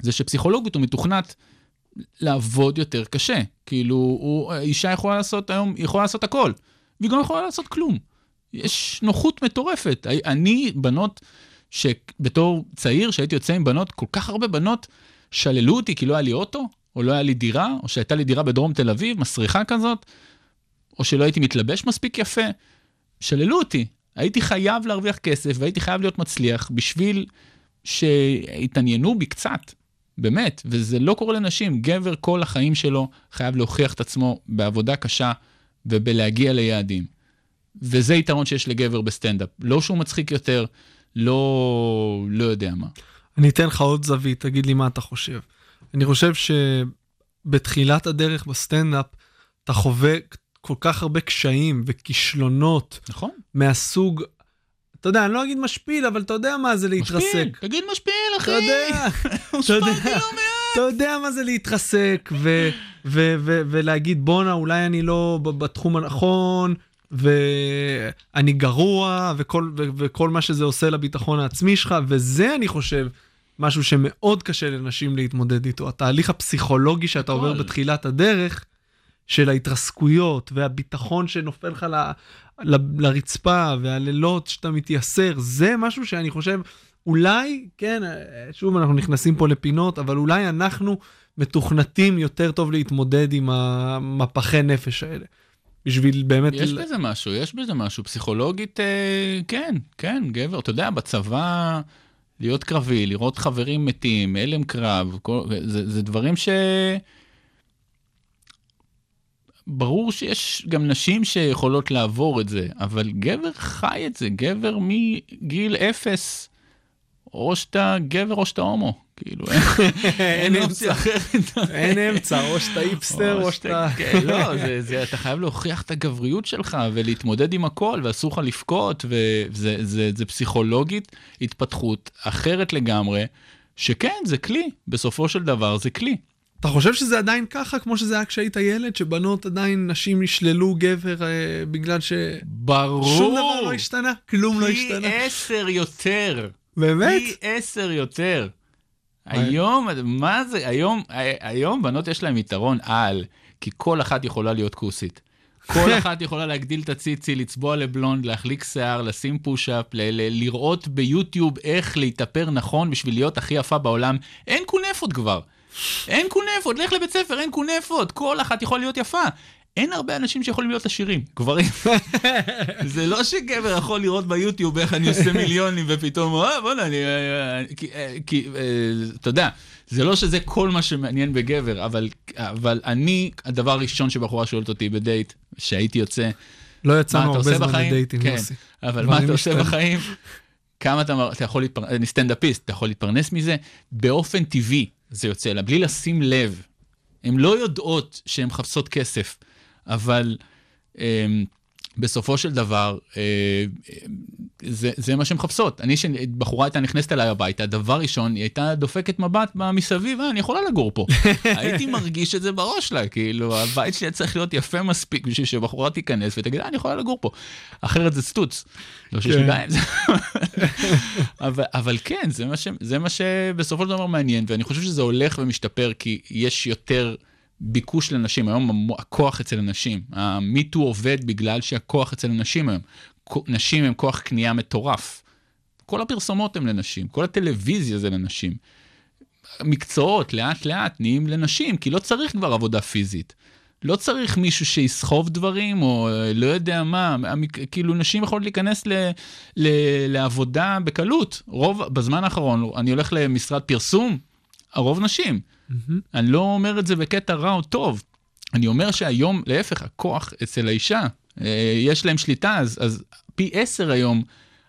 זה שפסיכולוגית הוא מתוכנת לעבוד יותר קשה. כאילו, הוא, אישה יכולה לעשות היום, יכולה לעשות הכל, והיא גם יכולה לעשות כלום. יש נוחות מטורפת. אני, בנות, שבתור צעיר, שהייתי יוצא עם בנות, כל כך הרבה בנות שללו אותי כי לא היה לי אוטו, או לא היה לי דירה, או שהייתה לי דירה בדרום תל אביב, מסריחה כזאת, או שלא הייתי מתלבש מספיק יפה. שללו אותי. הייתי חייב להרוויח כסף והייתי חייב להיות מצליח בשביל שיתעניינו בי קצת. באמת, וזה לא קורה לנשים. גבר כל החיים שלו חייב להוכיח את עצמו בעבודה קשה ובלהגיע ליעדים. וזה יתרון שיש לגבר בסטנדאפ. לא שהוא מצחיק יותר, לא, לא יודע מה. אני אתן לך עוד זווית, תגיד לי מה אתה חושב. אני חושב שבתחילת הדרך בסטנדאפ, אתה חווה כל כך הרבה קשיים וכישלונות. נכון. מהסוג, אתה יודע, אני לא אגיד משפיל, אבל אתה יודע מה זה להתרסק. משפיל, תגיד משפיל, אחי. אתה יודע, [laughs] אתה יודע, אתה יודע מה זה להתרסק, ו, ו, ו, ולהגיד, בואנה, אולי אני לא בתחום הנכון, ואני גרוע, וכל, ו, וכל מה שזה עושה לביטחון העצמי שלך, וזה, אני חושב, משהו שמאוד קשה לנשים להתמודד איתו. התהליך הפסיכולוגי שאתה עובר בתחילת הדרך, של ההתרסקויות והביטחון שנופל לך ל, ל, לרצפה והלילות שאתה מתייסר, זה משהו שאני חושב, אולי, כן, שוב אנחנו נכנסים פה לפינות, אבל אולי אנחנו מתוכנתים יותר טוב להתמודד עם המפחי נפש האלה. בשביל באמת... יש בזה משהו, יש בזה משהו. פסיכולוגית, אה, כן, כן, גבר. אתה יודע, בצבא, להיות קרבי, לראות חברים מתים, הלם קרב, כל, זה, זה דברים ש... ברור שיש גם נשים שיכולות לעבור את זה, אבל גבר חי את זה, גבר מגיל אפס, או שאתה גבר או שאתה הומו, כאילו, אין [laughs] אופציה אחרת. אין אמצע, או שאתה איפסטר או שאתה... כן, לא, אתה חייב להוכיח את הגבריות שלך ולהתמודד עם הכל, ואסור לך לבכות, וזה פסיכולוגית התפתחות אחרת לגמרי, שכן, זה כלי, בסופו של דבר זה כלי. אתה חושב שזה עדיין ככה, כמו שזה היה כשהיית ילד, שבנות עדיין, נשים ישללו גבר אה, בגלל ש... ברור. שום דבר לא השתנה, כלום לא השתנה. פי עשר יותר. באמת? פי עשר יותר. היום, מה זה, היום, היום בנות יש להן יתרון על, כי כל אחת יכולה להיות כוסית. כל [laughs] אחת יכולה להגדיל את הציצי, לצבוע לבלונד, להחליק שיער, לשים פוש-אפ, לראות ביוטיוב איך להתאפר נכון בשביל להיות הכי יפה בעולם. אין כונפות כבר. אין כונפות, לך לבית ספר, אין כונפות, כל אחת יכולה להיות יפה. אין הרבה אנשים שיכולים להיות עשירים, גברים. [laughs] זה לא שגבר יכול לראות ביוטיוב איך אני עושה מיליונים ופתאום, אה, בוא'נה, אני... אה, אה, כי, אתה יודע, זה לא שזה כל מה שמעניין בגבר, אבל, אבל אני, הדבר הראשון שבחורה שואלת אותי בדייט, שהייתי יוצא, לא יצאנו הרבה זמן לדייטים, כן, יוסי. אבל מה אתה עושה בחיים? כמה אתה, אתה יכול להתפרנס, אני סטנדאפיסט, אתה יכול להתפרנס מזה? באופן טבעי, זה יוצא לה, בלי לשים לב. הן לא יודעות שהן מחפשות כסף, אבל אה, בסופו של דבר, אה, זה, זה מה שהן מחפשות. אני, כשבחורה הייתה נכנסת אליי הביתה, דבר ראשון, היא הייתה דופקת מבט מסביב, אה, אני יכולה לגור פה. [laughs] הייתי מרגיש את זה בראש שלה, כאילו, הבית שלי צריך להיות יפה מספיק בשביל שבחורה תיכנס ותגיד, אה, אני יכולה לגור פה. אחרת זה סטוץ. לא שיש לי. בעיה עם זה. אבל, אבל כן, זה מה, ש, זה מה שבסופו של דבר מעניין, ואני חושב שזה הולך ומשתפר, כי יש יותר... ביקוש לנשים, היום הכוח אצל הנשים, המיטו עובד בגלל שהכוח אצל הנשים היום. נשים הם כוח קנייה מטורף. כל הפרסומות הן לנשים, כל הטלוויזיה זה לנשים. מקצועות לאט לאט נהיים לנשים, כי לא צריך כבר עבודה פיזית. לא צריך מישהו שיסחוב דברים, או אה, לא יודע מה, כאילו נשים יכולות להיכנס ל, ל, לעבודה בקלות. רוב, בזמן האחרון, אני הולך למשרד פרסום, הרוב נשים. Mm-hmm. אני לא אומר את זה בקטע רע או טוב. אני אומר שהיום, להפך, הכוח אצל האישה, אה, יש להם שליטה, אז, אז פי עשר היום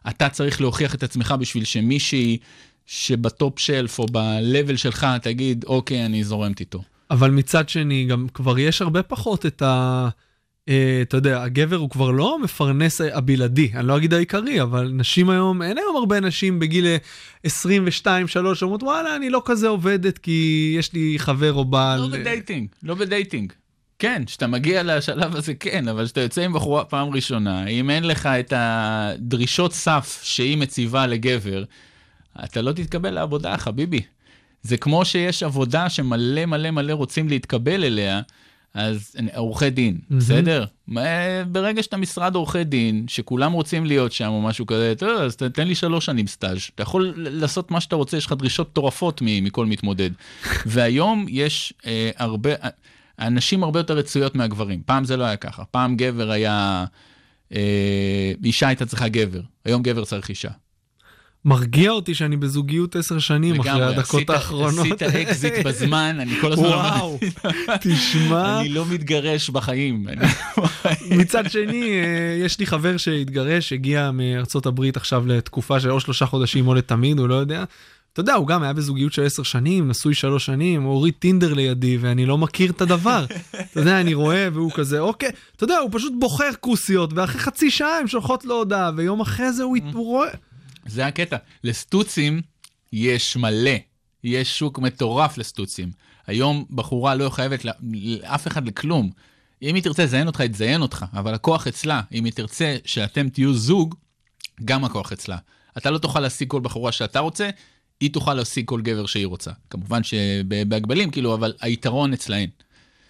אתה צריך להוכיח את עצמך בשביל שמישהי שבטופ שלף או ב-level שלך תגיד, אוקיי, אני זורמת איתו. אבל מצד שני, גם כבר יש הרבה פחות את ה... Uh, אתה יודע, הגבר הוא כבר לא המפרנס הבלעדי, אני לא אגיד העיקרי, אבל נשים היום, אין היום הרבה נשים בגיל 22-3 שאומרות, וואלה, אני לא כזה עובדת כי יש לי חבר או בעל. לא בדייטינג, לא ב dating. כן, כשאתה מגיע לשלב הזה כן, אבל כשאתה יוצא עם בחורה פעם ראשונה, אם אין לך את הדרישות סף שהיא מציבה לגבר, אתה לא תתקבל לעבודה, חביבי. זה כמו שיש עבודה שמלא מלא מלא רוצים להתקבל אליה, אז עורכי דין, מהמם. בסדר? ברגע שאתה משרד עורכי דין, שכולם רוצים להיות שם או משהו כזה, אז תן לי שלוש שנים סטאז'. אתה יכול לעשות מה שאתה רוצה, יש לך דרישות מטורפות מכל מתמודד. [laughs] והיום יש אה, הרבה, הנשים הרבה יותר רצויות מהגברים. פעם זה לא היה ככה, פעם גבר היה, אה, אישה הייתה צריכה גבר, היום גבר צריך אישה. מרגיע אותי שאני בזוגיות עשר שנים אחרי הדקות עשית- האחרונות. עשית אקזיט בזמן, אני כל הזמן וואו, תשמע, אני לא מתגרש בחיים. מצד שני, אה, יש לי חבר שהתגרש, הגיע מארצות הברית עכשיו לתקופה של או שלושה חודשים או לתמיד, הוא לא יודע. אתה יודע, הוא גם היה בזוגיות של עשר שנים, נשוי שלוש שנים, הוא הוריד טינדר לידי, ואני לא מכיר את הדבר. [laughs] אתה יודע, אני רואה, והוא כזה, אוקיי, אתה יודע, הוא פשוט בוחר כוסיות, ואחרי חצי שעה הן שולחות לו הודעה, ויום אחרי זה הוא רואה... זה הקטע. לסטוצים יש מלא, יש שוק מטורף לסטוצים. היום בחורה לא חייבת לאף אחד לכלום. אם היא תרצה לזיין אותך, היא תזיין אותך, אבל הכוח אצלה. אם היא תרצה שאתם תהיו זוג, גם הכוח אצלה. אתה לא תוכל להשיג כל בחורה שאתה רוצה, היא תוכל להשיג כל גבר שהיא רוצה. כמובן שבהגבלים, כאילו, אבל היתרון אצלהן.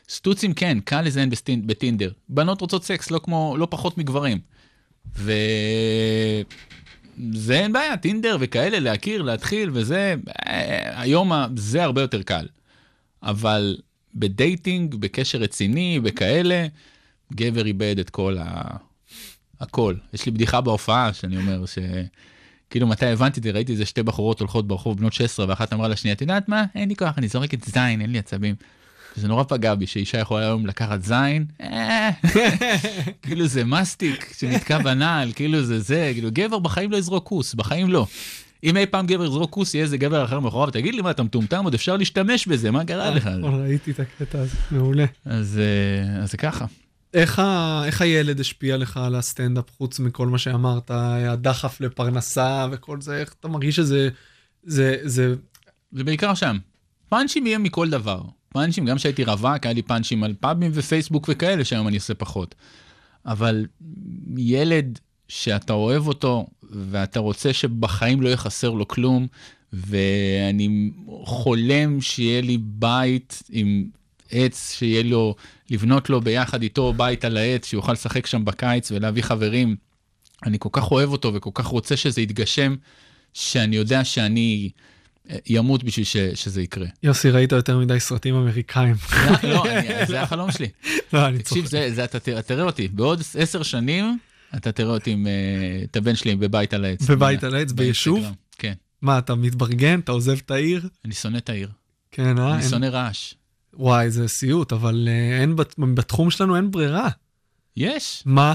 סטוצים כן, קל לזיין בטינדר. בנות רוצות סקס, לא כמו, לא פחות מגברים. ו... זה אין בעיה, טינדר וכאלה, להכיר, להתחיל וזה, אה, היום זה הרבה יותר קל. אבל ב dating, בקשר רציני, בכאלה, גבר איבד את כל ה... הכל. יש לי בדיחה בהופעה שאני אומר ש... כאילו מתי הבנתי את זה, ראיתי איזה שתי בחורות הולכות ברחוב בנות 16 ואחת אמרה לשנייה, את יודעת מה, אין לי כוח, אני זורקת זין, אין לי עצבים. זה נורא פגע בי שאישה יכולה היום לקחת זין, אה, [laughs] כאילו זה מסטיק שנתקע בנעל, כאילו זה זה, כאילו גבר בחיים לא יזרוק כוס, בחיים לא. אם אי פעם גבר יזרוק כוס, יהיה איזה גבר אחר מאחוריו, תגיד לי מה, אתה מטומטם, עוד אפשר להשתמש בזה, מה קרה לך? נכון, ראיתי את הקטע הזה, מעולה. אז אה, אז זה ככה. איך, ה... איך הילד השפיע לך על הסטנדאפ חוץ מכל מה שאמרת, הדחף לפרנסה וכל זה, איך אתה מרגיש שזה, זה, זה, זה בעיקר שם. פאנצ'ים יהיה מכל דבר. פאנצ'ים, גם כשהייתי רווק, היה לי פאנצ'ים על פאבים ופייסבוק וכאלה, שהיום אני עושה פחות. אבל ילד שאתה אוהב אותו, ואתה רוצה שבחיים לא יהיה חסר לו כלום, ואני חולם שיהיה לי בית עם עץ, שיהיה לו, לבנות לו ביחד איתו בית על העץ, שיוכל לשחק שם בקיץ ולהביא חברים. אני כל כך אוהב אותו וכל כך רוצה שזה יתגשם, שאני יודע שאני ימות בשביל ש, שזה יקרה. יוסי, ראית יותר מדי סרטים אמריקאים. [laughs] זה- לא, אני- זה החלום שלי. [laughs] לא, אני תקשיב, צוחק. זה, זה, אתה תראה- אותי, בעוד עשר שנים, אתה תראה אותי עם אה, את הבן שלי בבית על העץ. בבית על העץ, ביישוב? כן, מה, אתה מתברגן? אתה עוזב את העיר? אני שונא את העיר. כן, אה? אני אין- שונא רעש. וואי, זה סיוט, אבל אה, אין, בת- בתחום שלנו אין ברירה. יש. מה?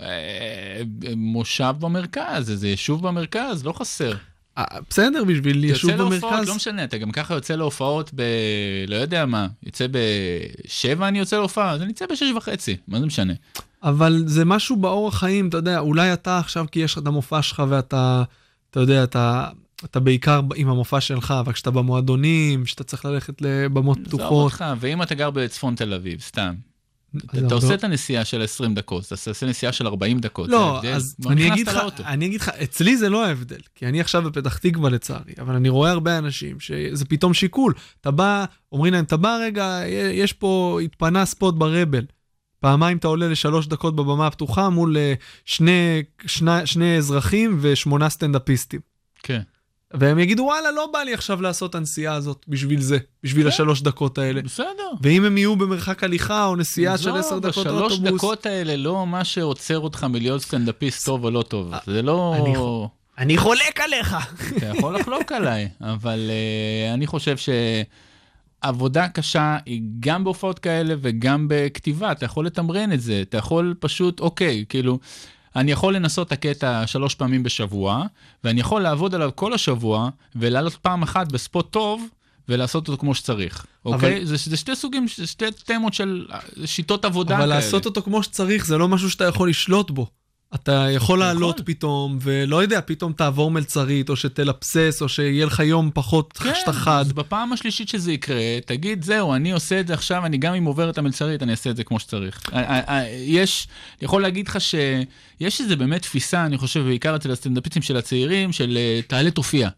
אה, מושב במרכז, איזה יישוב במרכז, לא חסר. אה, בסדר, בשביל יישוב יוצא להופעות, במרכז. לא משנה, אתה גם ככה יוצא להופעות ב... לא יודע מה, יוצא בשבע אני יוצא להופעה, אז אני יוצא בשש וחצי, מה זה משנה? אבל זה משהו באורח חיים, אתה יודע, אולי אתה עכשיו, כי יש לך את המופע שלך ואתה, אתה יודע, אתה, אתה בעיקר עם המופע שלך, אבל כשאתה במועדונים, כשאתה צריך ללכת לבמות פתוחות, אותך, ואם אתה גר בצפון תל אביב, סתם. אתה עושה את הנסיעה של 20 דקות, אתה עושה נסיעה של 40 דקות. לא. אז אני אגיד, לך. אני אגיד לך, אצלי זה לא ההבדל, כי אני עכשיו בפתח תקווה לצערי, אבל אני רואה הרבה אנשים שזה פתאום שיקול. אתה בא, אומרים להם, אתה בא רגע, יש פה, התפנה ספוט ברבל. פעמיים אתה עולה לשלוש דקות בבמה הפתוחה מול אה, שני, שני, שני אזרחים ושמונה סטנדאפיסטים. כן. והם יגידו, וואלה, לא בא לי עכשיו לעשות את הנסיעה הזאת בשביל זה, בשביל כן. השלוש דקות האלה. בסדר. ואם הם יהיו במרחק הליכה או נסיעה של עשר דקות השלוש אוטובוס, דקות האלה לא מה שעוצר אותך מלהיות סטנדאפיסט טוב או לא טוב. זה לא... אני אני חולק עליך. אתה יכול לחלוק עליי, אבל uh, אני חושב שעבודה קשה היא גם בהופעות כאלה וגם בכתיבה, אתה יכול לתמרן את זה, אתה יכול פשוט, אוקיי, כאילו, אני יכול לנסות את הקטע שלוש פעמים בשבוע, ואני יכול לעבוד עליו כל השבוע, ולעלות פעם אחת בספוט טוב, ולעשות אותו כמו שצריך, אוקיי? זה, זה שתי סוגים, שתי תמות של אה, שיטות עבודה אבל כאלה. לעשות אותו כמו שצריך זה לא משהו שאתה יכול לשלוט בו. אתה יכול לעלות יכול. פתאום, ולא יודע, פתאום תעבור מלצרית, או שתלבסס, או שיהיה לך יום פחות כן, שאתה חד. אז בפעם השלישית שזה יקרה, תגיד, זהו, אני עושה את זה עכשיו, אני גם אם עובר את המלצרית, אני אעשה את זה כמו שצריך. אה, אה, אה, יש, אני יכול להגיד לך שיש איזה באמת תפיסה, אני חושב, בעיקר אצל הסטנדאפיסטים של הצעירים, של תעלה תופיע.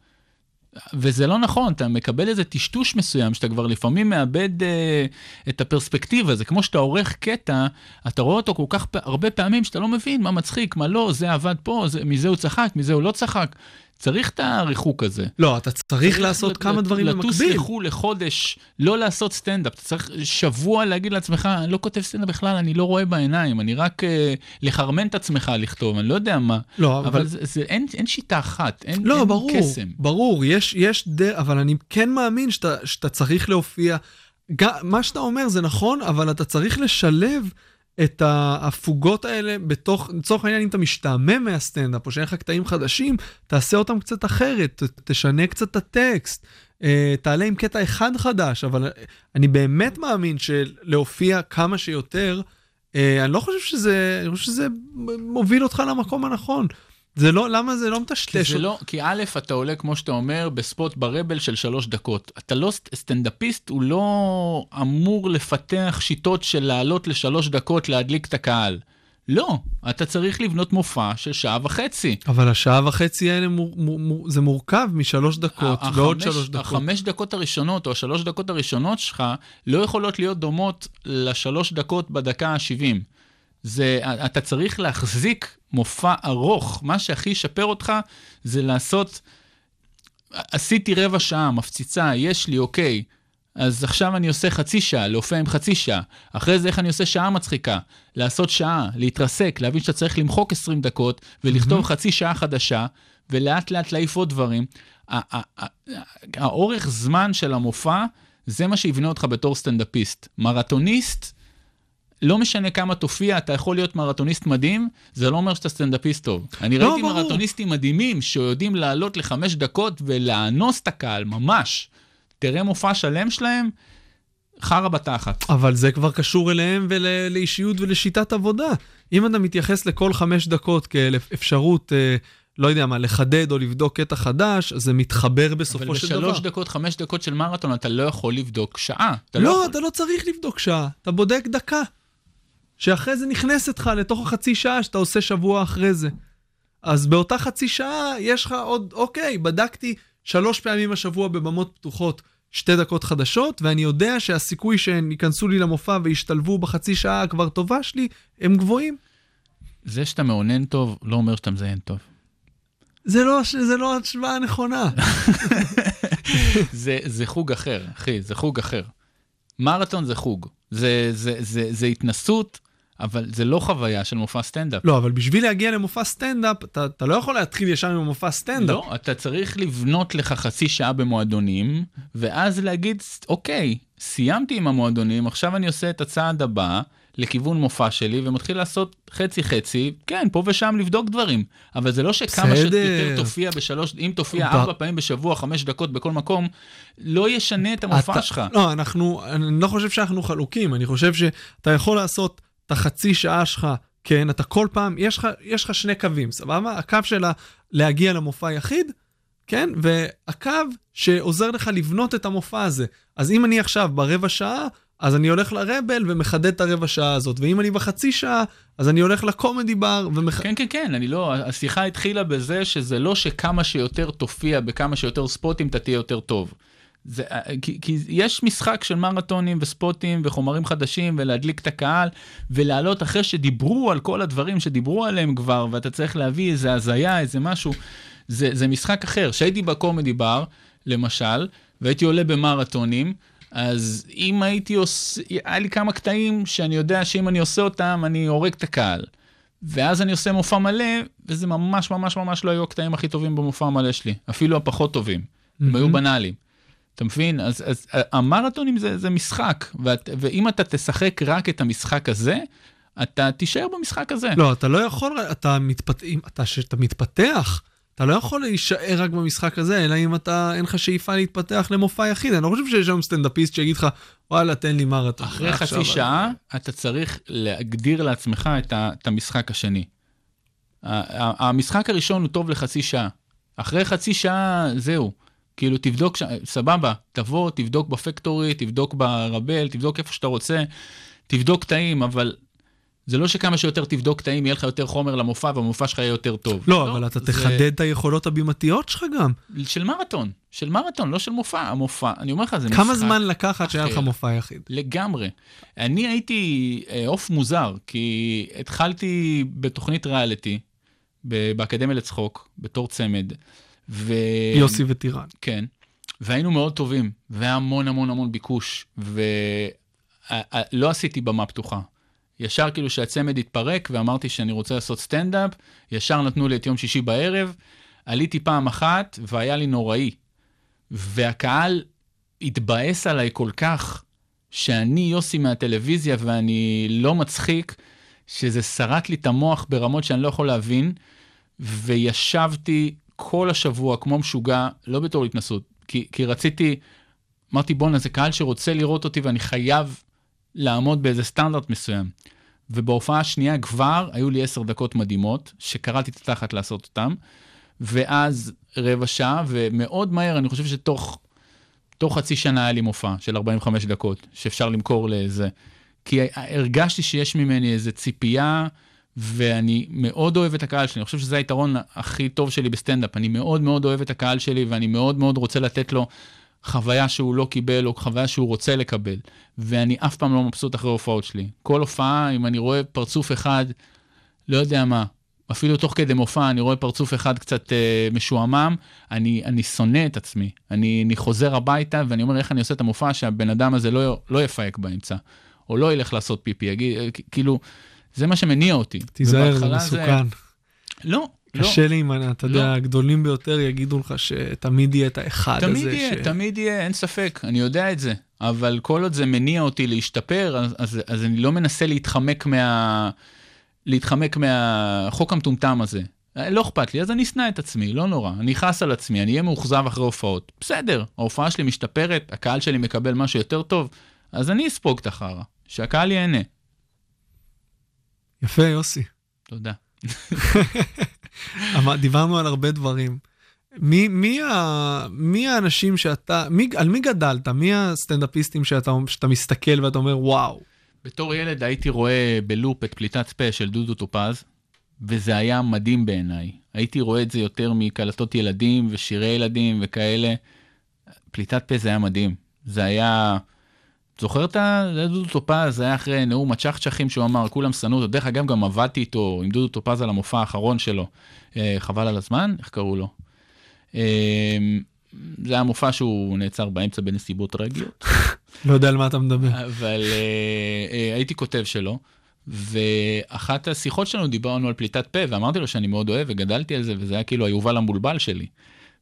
וזה לא נכון, אתה מקבל איזה טשטוש מסוים, שאתה כבר לפעמים מאבד אה, את הפרספקטיבה, זה כמו שאתה עורך קטע, אתה רואה אותו כל כך הרבה פעמים שאתה לא מבין מה מצחיק, מה לא, זה עבד פה, זה, מזה הוא צחק, מזה הוא לא צחק. צריך את הריחוק הזה. לא, אתה צריך לעשות לט- כמה לט- דברים לטוס במקביל. לחו"ל לחודש, לא לעשות סטנדאפ. אתה צריך שבוע להגיד לעצמך, אני לא כותב סטנדאפ בכלל, אני לא רואה בעיניים, אני רק אה, לחרמן את עצמך לכתוב, אני לא יודע מה. לא, אבל, אבל... זה, זה, אין, אין שיטה אחת, אין, לא, אין ברור, קסם. ברור, יש, יש דר... אבל אני כן מאמין שאתה, שאתה צריך להופיע. גם, מה שאתה אומר זה נכון, אבל אתה צריך לשלב את ההפוגות האלה בתוך, לצורך העניין, אם אתה משתעמם מהסטנדאפ, או שאין לך קטעים חדשים, תעשה אותם קצת אחרת, תשנה קצת את הטקסט, אה, תעלה עם קטע אחד חדש, אבל אני באמת מאמין שלהופיע כמה שיותר, אה, אני לא חושב שזה, אני חושב שזה מוביל אותך למקום הנכון. זה לא, למה זה לא כי מטשטש? זה לא, כי א', אתה עולה, כמו שאתה אומר, בספוט ברבל של שלוש דקות. אתה לא, סט- סטנדאפיסט הוא לא אמור לפתח שיטות של לעלות לשלוש דקות להדליק את הקהל. לא, אתה צריך לבנות מופע של שעה וחצי. אבל השעה וחצי האלה מור, מור, מור, זה מורכב משלוש דקות ה- ועוד החמש- שלוש דקות. החמש דקות הראשונות או השלוש דקות הראשונות שלך לא יכולות להיות דומות לשלוש דקות בדקה ה-70. זה, אתה צריך להחזיק מופע ארוך. מה שהכי ישפר אותך זה לעשות, עשיתי רבע שעה, מפציצה, יש לי, אוקיי. אז עכשיו אני עושה חצי שעה, להופיע עם חצי שעה. אחרי זה איך אני עושה שעה מצחיקה? לעשות שעה, להתרסק, להבין שאתה צריך למחוק 20 דקות ולכתוב חצי שעה חדשה, ולאט לאט להעיף עוד דברים. האורך זמן של המופע, זה מה שיבנה אותך בתור סטנדאפיסט. מרתוניסט, לא משנה כמה תופיע, אתה יכול להיות מרתוניסט מדהים, זה לא אומר שאתה סטנדאפיסט טוב. אני לא, ראיתי ברור. מרתוניסטים מדהימים שיודעים לעלות לחמש דקות ולאנוס את הקהל, ממש. תראה מופע שלם שלהם, חרא בתחת. אבל זה כבר קשור אליהם ולאישיות ולשיטת עבודה. אם אתה מתייחס לכל חמש דקות כאל אפשרות, אה, לא יודע מה, לחדד או לבדוק קטע חדש, זה מתחבר אבל בסופו של דבר. בשלוש דקות, חמש דקות של מרתון, אתה לא יכול לבדוק שעה. אתה לא לא, יכול... אתה לא צריך לבדוק שעה, אתה בודק דקה. שאחרי זה נכנסת לך לתוך החצי שעה שאתה עושה שבוע אחרי זה. אז באותה חצי שעה יש לך עוד, אוקיי, בדקתי שלוש פעמים השבוע בבמות פתוחות שתי דקות חדשות, ואני יודע שהסיכוי שהן ייכנסו לי למופע וישתלבו בחצי שעה הכבר טובה שלי, הם גבוהים. זה שאתה מאונן טוב, לא אומר שאתה מזיין טוב. זה לא, זה לא השוואה נכונה. [laughs] זה, זה חוג אחר, אחי, זה חוג אחר. מרתון זה חוג. זה, זה, זה, זה התנסות, אבל זה לא חוויה של מופע סטנדאפ. לא, אבל בשביל להגיע למופע סטנדאפ, אתה, אתה לא יכול להתחיל ישר עם המופע סטנדאפ. לא, אתה צריך לבנות לך חצי שעה במועדונים, ואז להגיד, אוקיי, סיימתי עם המועדונים, עכשיו אני עושה את הצעד הבא לכיוון מופע שלי, ומתחיל לעשות חצי-חצי, כן, פה ושם לבדוק דברים, אבל זה לא שכמה. שיותר תופיע בשלוש, אם תופיע ארבע פעמים בשבוע, חמש דקות בכל מקום, לא ישנה את המופע אתה, שלך. לא, אנחנו, אני לא חושב שאנחנו חלוקים, אני חושב שאתה יכול לעשות את החצי שעה שלך, כן, אתה כל פעם, יש לך, יש לך שני קווים, סבבה? הקו של להגיע למופע יחיד, כן, והקו שעוזר לך לבנות את המופע הזה. אז אם אני עכשיו ברבע שעה, אז אני הולך לרבל ומחדד את הרבע שעה הזאת, ואם אני בחצי שעה, אז אני הולך לקומדי בר ומח... כן, כן, כן, אני לא, השיחה התחילה בזה שזה לא שכמה שיותר תופיע בכמה שיותר ספוטים אתה תהיה יותר טוב. זה, כי, כי יש משחק של מרתונים וספוטים וחומרים חדשים ולהדליק את הקהל ולעלות אחרי שדיברו על כל הדברים שדיברו עליהם כבר ואתה צריך להביא איזה הזיה, איזה משהו, זה, זה משחק אחר. כשהייתי בקומדי בר, למשל, והייתי עולה במרתונים, אז אם הייתי עושה, היה לי כמה קטעים שאני יודע שאם אני עושה אותם אני הורג את הקהל. ואז אני עושה מופע מלא, וזה ממש ממש ממש לא היו הקטעים הכי טובים במופע המלא שלי, אפילו הפחות טובים, הם היו בנאליים. אתה מבין? אז, אז המרתונים זה, זה משחק, ואת, ואם אתה תשחק רק את המשחק הזה, אתה תישאר במשחק הזה. לא, אתה לא יכול, אתה מתפתח, אתה, שאתה מתפתח, אתה לא יכול להישאר רק במשחק הזה, אלא אם אתה, אין לך שאיפה להתפתח למופע יחיד. אני לא חושב שיש היום סטנדאפיסט שיגיד לך, וואלה, תן לי מרתון. אחרי חצי שעה, אתה צריך להגדיר לעצמך את, ה, את המשחק השני. המשחק הראשון הוא טוב לחצי שעה. אחרי חצי שעה, זהו. כאילו, תבדוק, ש... סבבה, תבוא, תבדוק בפקטורי, תבדוק ברבל, תבדוק איפה שאתה רוצה, תבדוק קטעים, אבל זה לא שכמה שיותר תבדוק קטעים, יהיה לך יותר חומר למופע, והמופע שלך יהיה יותר טוב. לא, אבל אתה זה- תחדד את היכולות הבימתיות שלך גם. של מרתון, של מרתון, לא של מופע. המופע, אני אומר לך, זה משחק. כמה זמן לקח עד שהיה לך. מופע יחיד? לגמרי. אני הייתי אה, עוף מוזר, כי התחלתי בתוכנית ריאליטי, באקדמיה לצחוק, בתור צמד. ו... יוסי וטירן. כן. והיינו מאוד טובים, והיה המון המון המון ביקוש, ולא עשיתי במה פתוחה. ישר כאילו שהצמד התפרק ואמרתי שאני רוצה לעשות סטנדאפ, ישר נתנו לי את יום שישי בערב, עליתי פעם אחת והיה לי נוראי. והקהל התבאס עליי כל כך, שאני יוסי מהטלוויזיה ואני לא מצחיק, שזה שרט לי את המוח ברמות שאני לא יכול להבין, וישבתי כל השבוע כמו משוגע, לא בתור התנסות, כי, כי רציתי, אמרתי בואנה זה קהל שרוצה לראות אותי ואני חייב לעמוד באיזה סטנדרט מסוים. ובהופעה השנייה כבר היו לי עשר דקות מדהימות, שקראתי את התחת לעשות אותם, ואז רבע שעה, ומאוד מהר, אני חושב שתוך תוך חצי שנה היה לי מופע של 45 דקות, שאפשר למכור לזה. כי הרגשתי שיש ממני איזו ציפייה, ואני מאוד אוהב את הקהל שלי. אני חושב שזה היתרון הכי טוב שלי בסטנדאפ. אני מאוד מאוד אוהב את הקהל שלי, ואני מאוד מאוד רוצה לתת לו חוויה שהוא לא קיבל, או חוויה שהוא רוצה לקבל. ואני אף פעם לא מבסוט אחרי הופעות שלי. כל הופעה, אם אני רואה פרצוף אחד, לא יודע מה, אפילו תוך כדי מופע, אני רואה פרצוף אחד קצת אה, משועמם, אני, אני שונא את עצמי. אני, אני חוזר הביתה ואני אומר איך אני עושה את המופע שהבן אדם הזה לא, לא יפהק באמצע, או לא ילך לעשות פיפי, יגיד, אה, כאילו, זה מה שמניע אותי. תיזהר, זה מסוכן. לא, לא. קשה להימנע, אתה יודע, לא. הגדולים ביותר יגידו לך שתמיד יהיה את האחד הזה. תמיד יהיה, ש- תמיד יהיה, אין ספק, אני יודע את זה. אבל כל עוד זה מניע אותי להשתפר, אז, אז, אז אני לא מנסה להתחמק מה... להתחמק מהחוק המטומטם הזה. לא אכפת לי, אז אני אשנא את עצמי, לא נורא. אני אכעס על עצמי, אני אהיה מאוכזב אחרי הופעות. בסדר, ההופעה שלי משתפרת, הקהל שלי מקבל משהו יותר טוב, אז אני אספוג את החרא, שהקהל ייהנה. יפה, יוסי. תודה. [laughs] דיברנו על הרבה דברים. מי, מי, ה, מי האנשים שאתה, מי, על מי גדלת? מי הסטנדאפיסטים שאתה, שאתה מסתכל ואתה אומר, וואו. בתור ילד הייתי רואה בלופ את פליטת פה של דודו טופז, וזה היה מדהים בעיניי. הייתי רואה את זה יותר מקלטות ילדים ושירי ילדים וכאלה. פליטת פה זה היה מדהים. זה היה... זוכר את ה... דודו טופז, זה היה אחרי נאום הצ'חצ'חים שהוא אמר, כולם שנאו אותו. דרך אגב, גם עבדתי איתו, עם דודו טופז על המופע האחרון שלו. אה, חבל על הזמן? איך קראו לו? אה, זה היה מופע שהוא נעצר באמצע בנסיבות טרגיות. לא יודע על מה אתה מדבר. אבל uh, הייתי כותב שלו, ואחת השיחות שלנו דיברנו על פליטת פה, ואמרתי לו שאני מאוד אוהב וגדלתי על זה, וזה היה כאילו היובל המבולבל שלי.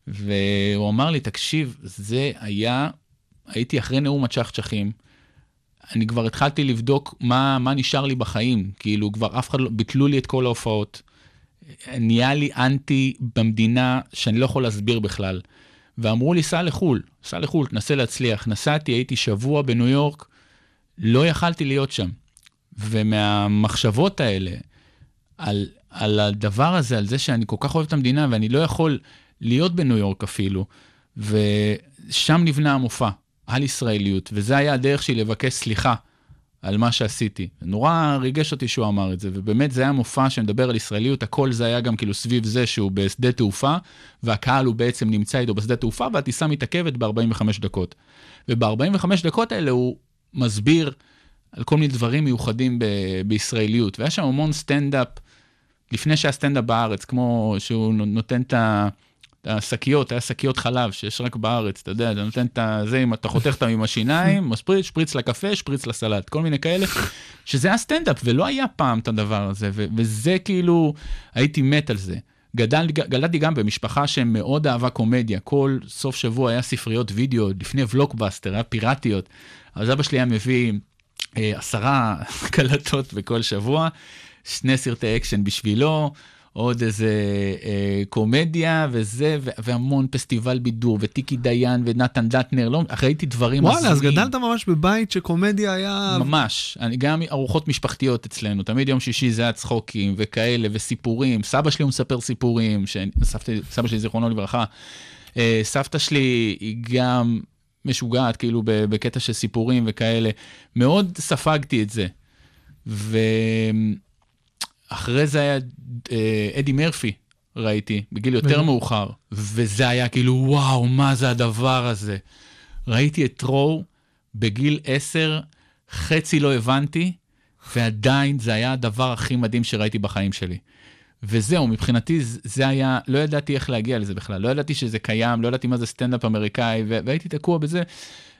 והוא אמר לי, תקשיב, זה היה, הייתי אחרי נאום הצ'חצ'חים, אני כבר התחלתי לבדוק מה, מה נשאר לי בחיים, כאילו כבר אף אחד לא, ביטלו לי את כל ההופעות. נהיה לי אנטי במדינה שאני לא יכול להסביר בכלל. ואמרו לי, סע לחו"ל, סע לחו"ל, תנסה להצליח. נסעתי, הייתי שבוע בניו יורק, לא יכלתי להיות שם. ומהמחשבות האלה, על, על הדבר הזה, על זה שאני כל כך אוהב את המדינה ואני לא יכול להיות בניו יורק אפילו, ושם נבנה המופע, על ישראליות, וזה היה הדרך שלי לבקש סליחה על מה שעשיתי. נורא ריגש אותי שהוא אמר את זה, ובאמת זה היה מופע שמדבר על ישראליות, הכל זה היה גם כאילו סביב זה שהוא בשדה תעופה, והקהל הוא בעצם נמצא איתו בשדה תעופה, והטיסה מתעכבת ב-45 דקות. וב-45 דקות האלה הוא מסביר על כל מיני דברים מיוחדים ב- בישראליות, והיה שם המון סטנדאפ, לפני שהיה סטנדאפ בארץ, כמו שהוא נותן את ה... השקיות, היה שקיות חלב שיש רק בארץ, אתה יודע, אתה נותן את זה, אם אתה חותך אותם עם השיניים, [laughs] משפריץ, שפריץ לקפה, שפריץ לסלט, כל מיני כאלה, שזה היה סטנדאפ, ולא היה פעם את הדבר הזה, ו- וזה כאילו, הייתי מת על זה. גדל, גדלתי גם במשפחה שמאוד אהבה קומדיה, כל סוף שבוע היה ספריות וידאו, לפני בלוקבאסטר, היה פיראטיות, אז אבא שלי היה מביא אה, עשרה [laughs] קלטות בכל שבוע, שני סרטי אקשן בשבילו, עוד איזה אה, קומדיה וזה, ו- והמון פסטיבל בידור, וטיקי דיין ונתן דטנר, לא, ראיתי דברים וואלה, אז הזויים. גדלת ממש בבית שקומדיה היה... ממש, אני, גם ארוחות משפחתיות אצלנו, תמיד יום שישי זה היה צחוקים וכאלה וסיפורים, סבא שלי הוא מספר סיפורים, שסבתא, סבא שלי זיכרונו לברכה, אה, סבתא שלי היא גם משוגעת כאילו בקטע של סיפורים וכאלה, מאוד ספגתי את זה. ואחרי זה היה אה, אדי מרפי, ראיתי, בגיל יותר בדיוק. מאוחר, וזה היה כאילו, וואו, מה זה הדבר הזה? ראיתי את רו בגיל 10, חצי לא הבנתי, ועדיין זה היה הדבר הכי מדהים שראיתי בחיים שלי. וזהו, מבחינתי זה- היה, לא ידעתי איך להגיע לזה בכלל, לא ידעתי שזה קיים, לא ידעתי מה זה סטנדאפ אמריקאי, ו- והייתי תקוע בזה.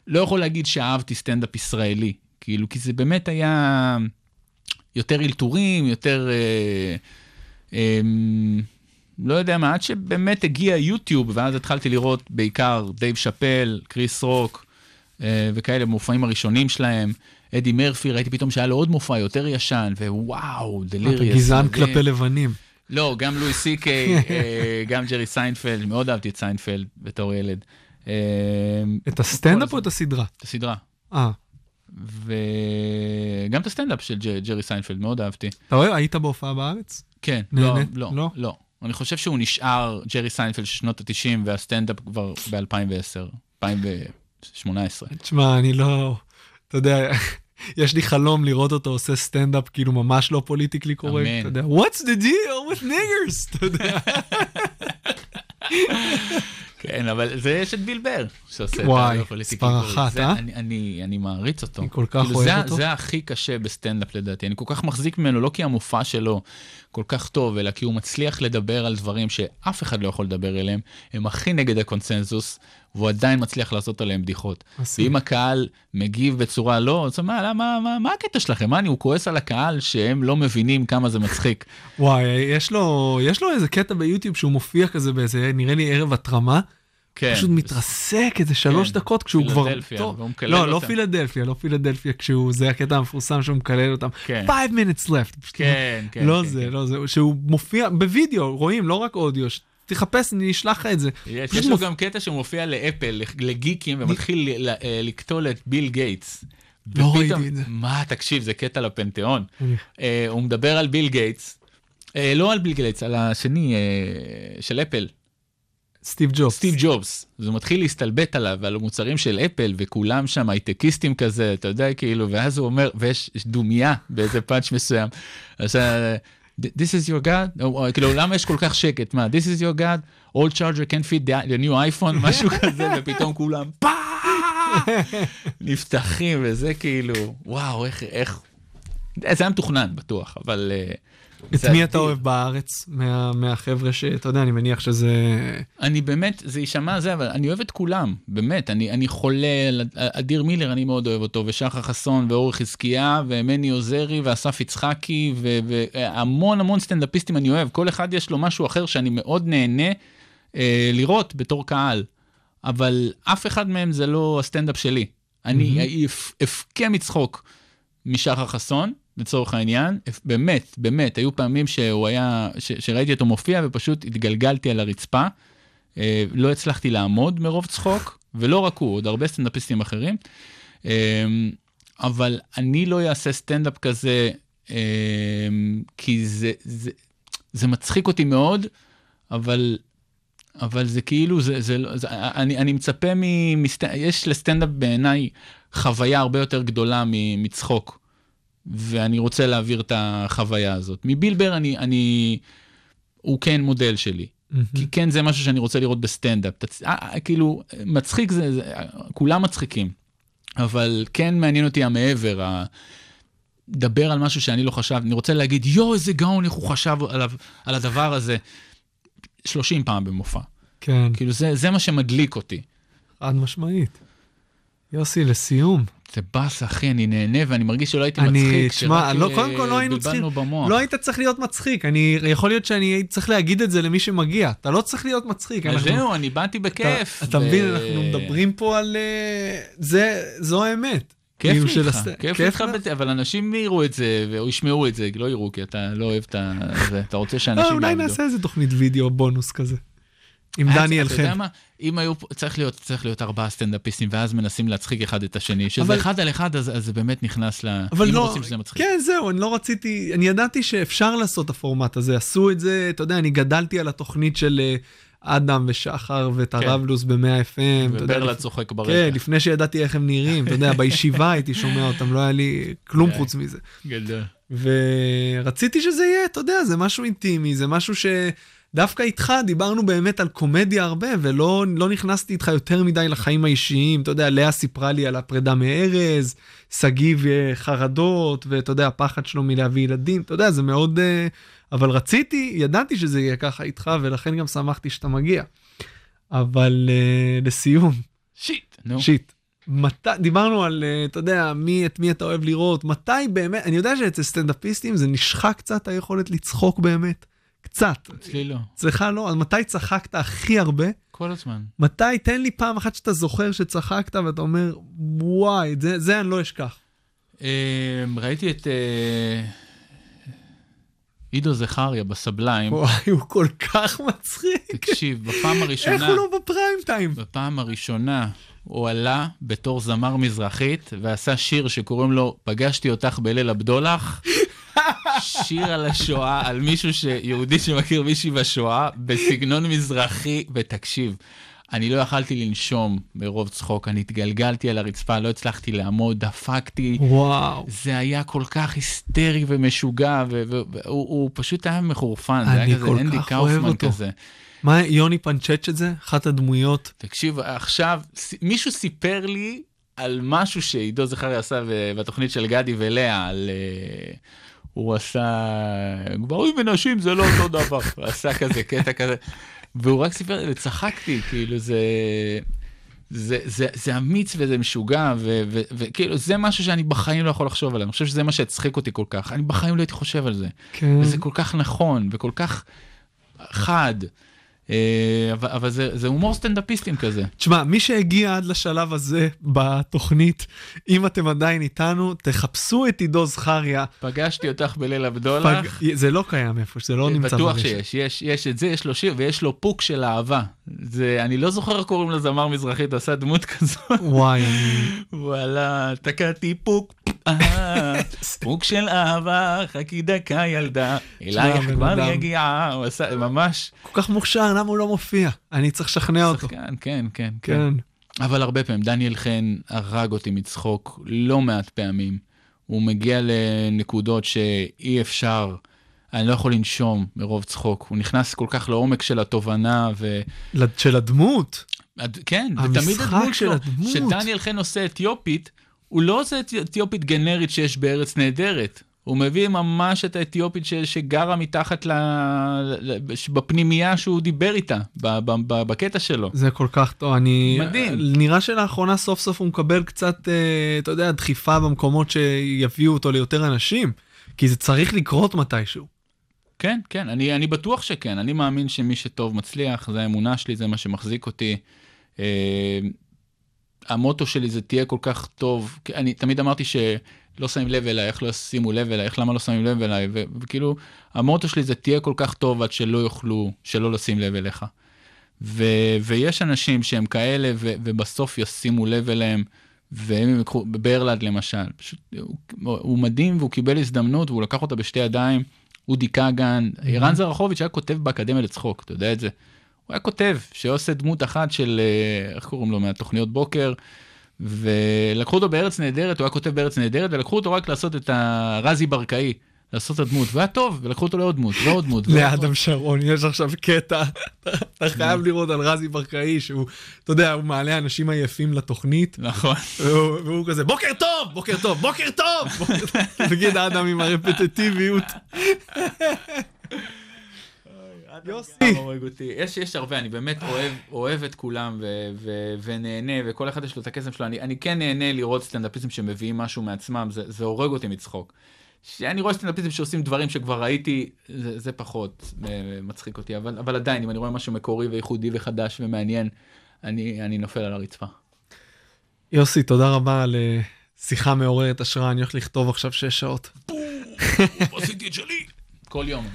לא יכול להגיד שאהבתי סטנדאפ ישראלי, כאילו, כי זה באמת היה יותר אלתורים, יותר... אה, אה, לא יודע מה, עד שבאמת הגיע יוטיוב, ואז התחלתי לראות בעיקר דייב שאפל, קריס רוק, אה, וכאלה, מופעים הראשונים שלהם. אדי מרפי, ראיתי פתאום שהיה לו עוד מופע יותר ישן, ווואו, את ה Delirious. גזען. כלפי לבנים. לא, גם לואי סי קיי, [laughs] אה, גם ג'רי סיינפלד, מאוד אהבתי את סיינפלד בתור ילד. אה, את הסטנדאפ או את הסדרה? את הסדרה. אה, וגם את הסטנדאפ של ג'רי סיינפלד, מאוד אהבתי. אתה רואה, היית בהופעה בארץ? כן, לא? לא, לא? לא. אני חושב שהוא נשאר ג'רי סיינפלד של שנות ה-90 והסטנדאפ כבר ב-2010, 2018. תשמע, אני לא... אתה יודע, [laughs] יש לי חלום לראות אותו עושה סטנדאפ כאילו ממש לא politically correct. אתה יודע, What's the deal with niggers? אתה יודע. [laughs] כן, אבל זה יש את ביל בר שעושה את וואי, מספר קורקט. אחת, אה? אני- אני אני מעריץ אותו. אני כל כך כאילו, אוהב זה- אותו. זה הכי קשה בסטנדאפ לדעתי. אני כל כך מחזיק ממנו, לא כי המופע שלו כל כך טוב, אלא כי הוא מצליח לדבר על דברים שאף אחד לא יכול לדבר אליהם. הם הכי נגד הקונצנזוס, והוא עדיין מצליח לעשות עליהם בדיחות. ואם הקהל מגיב בצורה לא, אז מה, למה, מה, מה הקטע שלכם? מה, אני, הוא כועס על הקהל שהם לא מבינים כמה זה מצחיק. [laughs] וואי, יש לו, יש לו איזה קטע ביוטיוב שהוא מופיע כזה באיזה, נראה לי ערב התרמה. כן. פשוט מתרסק איזה שלוש כן, דקות כשהוא כבר... פילדלפיה. והוא מקלל לא, לא אותם. פילדלפיה, לא פילדלפיה, כשהוא, זה הקטע המפורסם שהוא מקלל אותם. כן. Five minutes left. כן, כן. לא כן, זה, כן. לא זה, שהוא מופיע בווידאו, רואים, לא רק אודיו. תחפש, אני אשלח לך את זה. יש, יש לו מופיע- גם קטע שהוא מופיע לאפל, לגיקים, ומתחיל ל- ל- אה, לקטול את ביל גייטס. לא ראיתי את זה. מה, תקשיב, זה קטע לפנתיאון. אה, הוא מדבר על ביל גייטס, אה, לא על ביל גייטס, על השני אה, של אפל, סטיב ג'ובס. סטיב ג'ובס. הוא מתחיל להסתלבט עליו, על המוצרים של אפל, וכולם שם הייטקיסטים כזה, אתה יודע, כאילו, ואז הוא אומר, ויש יש דומייה באיזה פאנץ' מסוים. אז This is your God? או, או, כאילו, למה יש כל כך שקט? מה, This is your God? Old charger can fit the, new iPhone? [laughs] משהו כזה, ופתאום כולם! נפתחים, וזה כאילו, וואו, איך, איך... זה היה מתוכנן, בטוח, אבל... אה, את מי אתה. אוהב בארץ, מה- מהחבר'ה שאתה יודע, אני מניח שזה... אני באמת, זה יישמע זה, אבל אני אוהב את כולם, באמת, אני, אני חולה, אדיר מילר, אני מאוד אוהב אותו, ושחר חסון, ואורי חזקיה, ומני עוזרי, ואסף יצחקי, ו- והמון המון סטנדאפיסטים אני אוהב, כל אחד יש לו משהו אחר שאני מאוד נהנה אה, לראות בתור קהל, אבל אף אחד מהם זה לא הסטנדאפ שלי. אני אפ- אבכה מצחוק משחר חסון, לצורך העניין, באמת, באמת, היו פעמים שהוא היה, ש, שראיתי אותו מופיע ופשוט התגלגלתי על הרצפה. אה, לא הצלחתי לעמוד מרוב צחוק, ולא רק הוא, עוד הרבה סטנדאפיסטים אחרים. אה, אבל אני לא אעשה סטנדאפ כזה, אה, כי זה, זה, זה מצחיק אותי מאוד, אבל, אבל זה כאילו, זה, זה, לא- זה, אני, אני מצפה מ... מסט... יש לסטנדאפ בעיניי חוויה הרבה יותר גדולה מצחוק. ואני רוצה להעביר את החוויה הזאת. מבילבר אני, אני, הוא כן מודל שלי. כי כן זה משהו שאני רוצה לראות בסטנדאפ. תצ... אה, אה, כאילו, מצחיק זה, זה, כולם מצחיקים. אבל כן מעניין אותי המעבר, ה... דבר על משהו שאני לא חשבתי, אני רוצה להגיד, יואו, איזה גאון, איך הוא חשב עליו, על הדבר הזה 30 פעם במופע. כן, כאילו, זה, זה מה שמדליק אותי. חד משמעית. יוסי, לסיום. זה באסה, אחי, אני נהנה ואני מרגיש שלא הייתי אני, מצחיק, תשמע, שרק, לא, אה, קודם כל לא היינו צריכים, במוח. לא היית צריך להיות מצחיק, אני, יכול להיות שאני הייתי צריך להגיד את זה למי שמגיע, אתה לא צריך להיות מצחיק. אז אנחנו- זהו, אני באתי בכיף. אתה, אתה ו- מבין, אנחנו מדברים פה על... אה, זה, זו האמת. כיף כאילו לי של כיף כיף לך? בזה, אבל אנשים יראו את זה, או ישמעו את זה, לא יראו, כי אתה לא אוהב את ה... אתה רוצה לא, שאנשים אולי יעבדו. נעשה איזה תוכנית וידאו בונוס כזה. עם דניאל אתה יודע חן. מה? אם היו, צריך להיות, צריך להיות ארבעה סטנדאפיסטים, ואז מנסים להצחיק אחד את השני, שזה אבל- אחד על אחד, אז אז זה באמת נכנס ל... אבל אם לא, רוצים שזה מצחיק. כן, זהו, אני לא רציתי, אני ידעתי שאפשר לעשות את הפורמט הזה, עשו את זה, אתה יודע, אני גדלתי על התוכנית של אה, אדם ושחר ואת כן. הרבלוס ב-100 FM. וברלד לפ- צוחק ברקע. כן, לפני שידעתי איך הם נראים, אתה יודע, בישיבה הייתי שומע אותם, לא היה לי כלום כן. חוץ מזה. גדול. ורציתי שזה יהיה, אתה יודע, זה משהו אינטימי, זה משהו שדווקא איתך דיברנו באמת על קומדיה הרבה, ולא לא נכנסתי איתך יותר מדי לחיים האישיים. אתה יודע, לאה סיפרה לי על הפרידה מארז, שגיב אה, חרדות, ואתה יודע, הפחד שלו מלהביא ילדים, אתה יודע, זה מאוד... אה, אבל רציתי, ידעתי שזה יהיה ככה איתך, ולכן גם שמחתי שאתה מגיע. אבל אה, לסיום, שיט, נו. שיט. מת... דיברנו על, אה, אתה יודע, מי, את מי אתה אוהב לראות, מתי באמת, אני יודע שאצל סטנדאפיסטים זה נשחק קצת היכולת לצחוק באמת. קצת. אצלי לא. אצלך לא, אז מתי צחקת הכי הרבה? כל הזמן. מתי, תן לי פעם אחת שאתה זוכר שצחקת ואתה אומר, וואי, זה, זה אני לא אשכח. אה, ראיתי את אה, עידו זכריה בסבליים. וואי, הוא כל כך מצחיק. תקשיב, בפעם איך הראשונה, הוא לא בפריים טיים? בפעם הראשונה הוא עלה בתור זמר מזרחית ועשה שיר שקוראים לו "פגשתי אותך בליל הבדולח". שיר על השואה, על מישהו ש... יהודי שמכיר מישהי בשואה, בסגנון מזרחי, ותקשיב, אני לא יכלתי לנשום מרוב צחוק, אני התגלגלתי על הרצפה, לא הצלחתי לעמוד, דפקתי. וואו. זה היה כל כך היסטרי ומשוגע, והוא הוא פשוט היה מחורפן, זה היה כזה אנדי קאופמן. כזה. מה, יוני פנצ'ץ' את זה? אחת הדמויות. תקשיב, עכשיו, מישהו סיפר לי על משהו שעידו זכריה עשה בתוכנית של גדי ולאה, על... אה, הוא עשה... גברים ונשים זה לא אותו דבר. [laughs] הוא עשה כזה קטע כזה. והוא רק סיפר וצחקתי, כאילו זה... זה, זה, זה אמיץ וזה משוגע, וכאילו זה משהו שאני בחיים לא יכול לחשוב עליו, אני חושב שזה מה שהצחיק אותי כל כך, אני בחיים לא הייתי חושב על זה. כן. וזה כל כך נכון, וכל כך חד, אבל, אבל זה, זה הומור סטנדאפיסטים כזה. תשמע, מי שהגיע עד לשלב הזה בתוכנית, אם אתם עדיין איתנו, תחפשו את עידו זכריה. פגשתי אותך בליל הבדולח. פג... זה לא קיים איפה, זה לא נמצא בטוח ברשת. שיש, יש, יש את זה, יש לו שיר ויש לו פוק של אהבה. זה, אני לא זוכר איך קוראים לזמר מזרחית, הוא עשה דמות כזאת. וואי. וואלה, תקעתי פוק, פוק של אהבה, חכי דקה ילדה, אלייך כבר. יגיעה, הוא עשה, ממש, כל כך מוכשר, למה הוא לא מופיע? אני צריך לשכנע אותו. שחקן, כן, כן, כן. אבל הרבה פעמים, דניאל חן הרג אותי מצחוק לא מעט פעמים. הוא מגיע לנקודות שאי אפשר, אני לא יכול לנשום מרוב צחוק. הוא נכנס כל כך לעומק של התובנה, ו... של הדמות. עד- כן, ותמיד הדמות של הדמות. שדניאל חן עושה אתיופית, הוא לא עושה אתי- אתיופית גנרית שיש בארץ נהדרת. הוא מביא ממש את האתיופית ש, שגרה מתחת ל... ל- בפנימייה שהוא דיבר איתה, ב, ב, ב, בקטע שלו. זה כל כך טוב, אני... מדהים. נראה שלאחרונה סוף סוף הוא מקבל קצת, אה, אתה יודע, דחיפה במקומות שיביאו אותו ליותר אנשים. כי זה צריך לקרות מתישהו. כן, כן, אני, אני בטוח שכן. אני מאמין שמי שטוב מצליח, זה האמונה שלי, זה מה שמחזיק אותי. אה, המוטו שלי זה תהיה כל כך טוב. אני תמיד אמרתי שלא שמים לב אליי, איך לא שימו לב אליי, איך למה לא שמים לב אליי, ו- וכאילו, המוטו שלי זה תהיה כל כך טוב עד שלא יוכלו, שלא לשים לב אליך. ו- ויש אנשים שהם כאלה, ו- ובסוף ישימו לב אליהם. ואם הם יקחו, ברלד למשל, פשוט, הוא, הוא מדהים והוא קיבל הזדמנות והוא לקח אותה בשתי ידיים. אודי כגן, ערן זרחוביץ' היה כותב באקדמיה לצחוק, אתה יודע את זה. הוא היה כותב שעושה דמות אחת של, אה, איך קוראים לו, מהתוכניות בוקר, ולקחו אותו בארץ נהדרת, הוא היה כותב בארץ נהדרת, ולקחו אותו רק לעשות את הרזי ברקאי, לעשות את הדמות, והיה טוב, ולקחו אותו לעוד דמות, ועוד דמות. לאדם שרון יש עכשיו קטע, אתה חייב לראות על רזי ברקאי שהוא, אתה יודע, הוא מעלה אנשים עייפים לתוכנית, נכון. והוא כזה, בוקר טוב, בוקר טוב, בוקר טוב! בוקר [laughs] טוב." נגיד האדם עם הרפטטיביות. יוסי. יש, יש הרבה, אני באמת אוהב, אוהב את כולם ו, ו, ונהנה, וכל אחד יש לו את הקסם שלו. אני, אני כן נהנה לראות סטנדאפיסטים שמביאים משהו מעצמם, זה, זה הורג אותי מצחוק. שאני רואה סטנדאפיסטים שעושים דברים שכבר ראיתי, זה, זה פחות אה, מצחיק אותי, אבל, אבל עדיין, אם אני רואה משהו מקורי וייחודי וחדש ומעניין, אני, אני נופל על הרצפה. יוסי, תודה רבה על אה, שיחה מעוררת השראה, אני הולך לכתוב עכשיו שש שעות. [laughs] עשיתי את שלי. כל יום.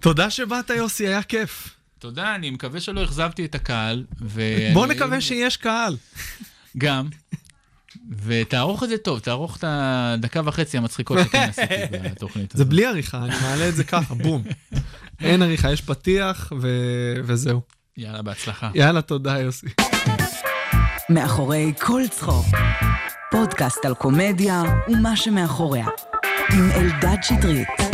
תודה שבאת, יוסי, היה כיף. תודה, אני מקווה שלא אכזבתי את הקהל. ו... בוא נקווה שיש קהל. גם. ותערוך את זה טוב, תערוך את הדקה וחצי המצחיקות שכן [laughs] עשיתי בתוכנית זה הזאת. בלי עריכה, אני מעלה את זה ככה, בום. אין עריכה, יש פתיח ו- וזהו. יאללה, בהצלחה. יאללה, תודה, יוסי. מאחורי כל צחוק. פודקאסט על קומדיה ומה שמאחוריה. עם אלדד שטרית.